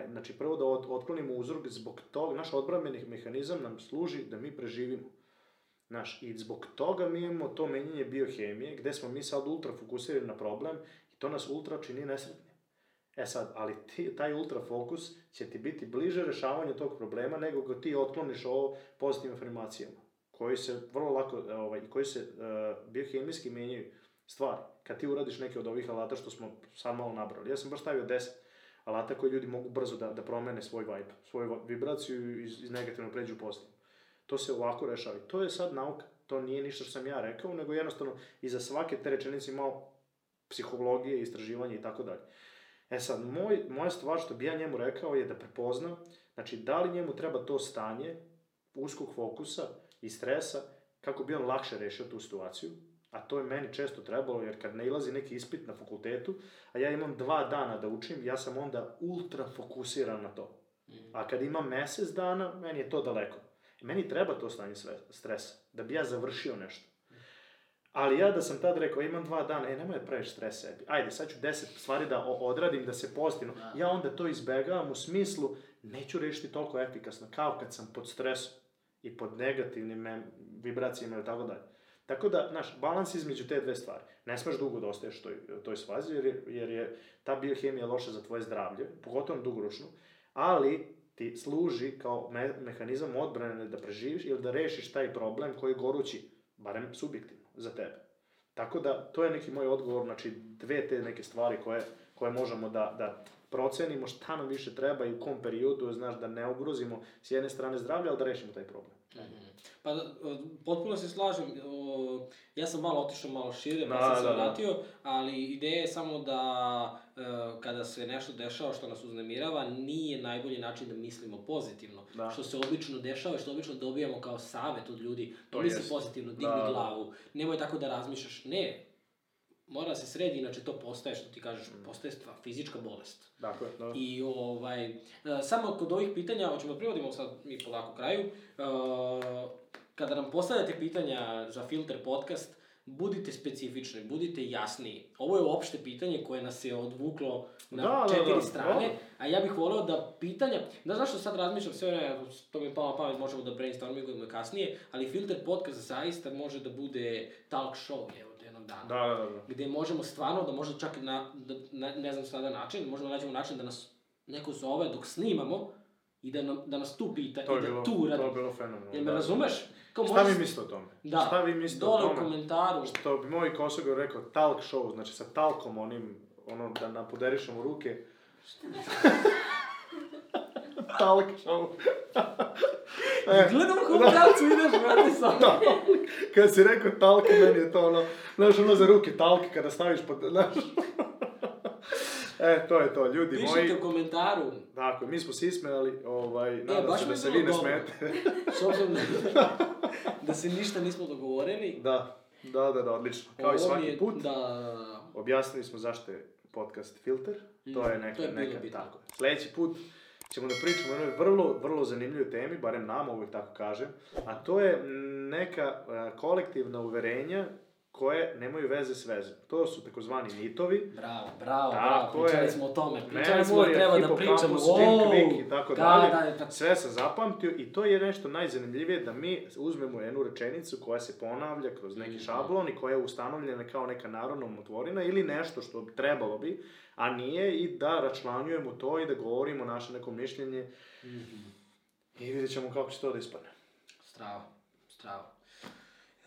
znači prvo da otklonimo uzrok, zbog toga, naš odbrambeni mehanizam nam služi da mi preživimo. Znaš, i zbog toga mi imamo to menjanje biohemije, gde smo mi sad ultra fokusirani na problem i to nas ultra čini nesretni. E sad, ali ti, taj ultra fokus će ti biti bliže rešavanju tog problema nego ga ti otkloniš ovo pozitivnim afirmacijama, koji se vrlo lako, ovaj, koji se uh, biohemijski menjaju stvari. Kad ti uradiš neke od ovih alata što smo sad malo nabrali, ja sam baš stavio 10 alata koji ljudi mogu brzo da, da promene svoj vibe, svoju vibraciju iz, iz negativno pređu u pozitivno. To se ovako rešava. I to je sad nauka. To nije ništa što sam ja rekao, nego jednostavno iza svake te rečenice imao psihologije, istraživanje i tako dalje. E sad, moj, moja stvar što bi ja njemu rekao je da prepozna, znači da li njemu treba to stanje uskog fokusa i stresa kako bi on lakše rešio tu situaciju, a to je meni često trebalo, jer kad ne ilazi neki ispit na fakultetu, a ja imam dva dana da učim, ja sam onda ultra fokusiran na to. A kad imam mesec dana, meni je to daleko. Meni treba to stanje stresa, da bi ja završio nešto. Ali ja da sam tad rekao, imam dva dana, e, nemoj da praviš stres sebi. Ajde, sad ću deset stvari da odradim, da se pozitivno. Da. Ja onda to izbegavam u smislu, neću rešiti toliko efikasno, kao kad sam pod stresom i pod negativnim vibracijama ili tako dalje. Tako da, znaš, balans između te dve stvari. Ne smeš dugo da ostaješ u toj, toj svazi, jer je, jer je ta biohemija loša za tvoje zdravlje, pogotovo dugoročno, ali ti služi kao me, mehanizam odbrane da preživiš ili da rešiš taj problem koji je gorući, barem subjektivno, za tebe. Tako da, to je neki moj odgovor, znači dve te neke stvari koje, koje možemo da, da procenimo šta nam više treba i u kom periodu, znaš, da ne ugrozimo s jedne strane zdravlje, ali da rešimo taj problem. Pa, da, o, potpuno se slažem. O, ja sam malo otišao malo šire, pa Da, sam se da, da. vratio, ali ideja je samo da kada se nešto dešava što nas uznemirava, nije najbolji način da mislimo pozitivno. Da. Što se obično dešava i što obično dobijamo kao savet od ljudi. To misli jest. pozitivno, digni Da, da. glavu, nemoj tako da razmišljaš. Ne, mora da se sredi, inače to postaje, što ti kažeš, Mm. postaje stva, fizička bolest. Dakle, da. I ovaj, e, samo kod ovih pitanja, hoćemo da privodimo sad mi polako kraju, e, kada nam postavljate pitanja za Filter podcast, budite specifični, budite jasniji. Ovo je opšte pitanje koje nas je odvuklo na Da, da, četiri da, strane, da. a ja bih voleo da pitanja, da znaš što sad razmišljam sve vreme, to mi je palo na pamet, možemo da brainstormingujemo i kasnije, ali Filter podcast zaista može da bude talk show, evo, jednog dana Da, da, da. gde možemo stvarno da možda čak na, da, na ne znam sada način, možda nađemo način da nas neko zove dok snimamo i da, nam, da nas tu pita To i da bilo, tu to je bilo fenomenalno. Jel me da. razumeš? Kao Šta možeš- vi mislite o tome? Da. Šta vi mislite Dole o u tome? komentaru. Što bi moj Kosogo rekao, talk show, znači sa talkom onim, ono, da napoderišemo ruke. talk show. e, Gledam u kom pravcu ideš, brate, sa da, kad si rekao talk, meni je to ono, znaš, ono za ruke, talk, kada staviš pod, znaš. E, to je to, ljudi Pišite moji. u komentaru, Dakle, mi smo se ismejali, ovaj, nadam baš se da se vi ne smete. s obzirom da, da se ništa nismo dogovorili. da, da, da, da, odlično. Kao i Ovo mi svaki je- put. Da, Objasnili smo zašto je podcast Filter, to je Mm, neka, to je neka bitno. tako. Sljedeći put ćemo da pričamo o jednoj vrlo, vrlo zanimljivoj temi, barem nama uvijek tako kažem, a to je mm, neka e, kolektivna uverenja koje nemaju veze s vezom. To su takozvani mitovi, bravo, bravo, Tako bravo, pričali je. smo o tome, pričali smo da treba da pričamo, wow, Vick i tako da, dalje. da, da, Sve sam zapamtio i to je nešto najzanimljivije da mi uzmemo jednu rečenicu koja se ponavlja kroz neki Mhm. šablon i koja je ustanovljena kao neka narodna umotvorina ili nešto što trebalo bi, a nije i da račlanjujemo to i da govorimo naše neko mišljenje Mhm. i vidjet ćemo kako će to da ispadne. Strava, strava.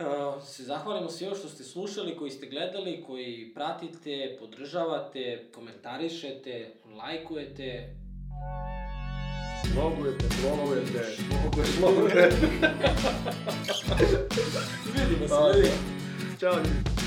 Uh, se zahvalimo svima što ste slušali, koji ste gledali, koji pratite, podržavate, komentarišete, lajkujete. Logujete, blogujete, Vidimo se, ljudi. Ćao ljudi.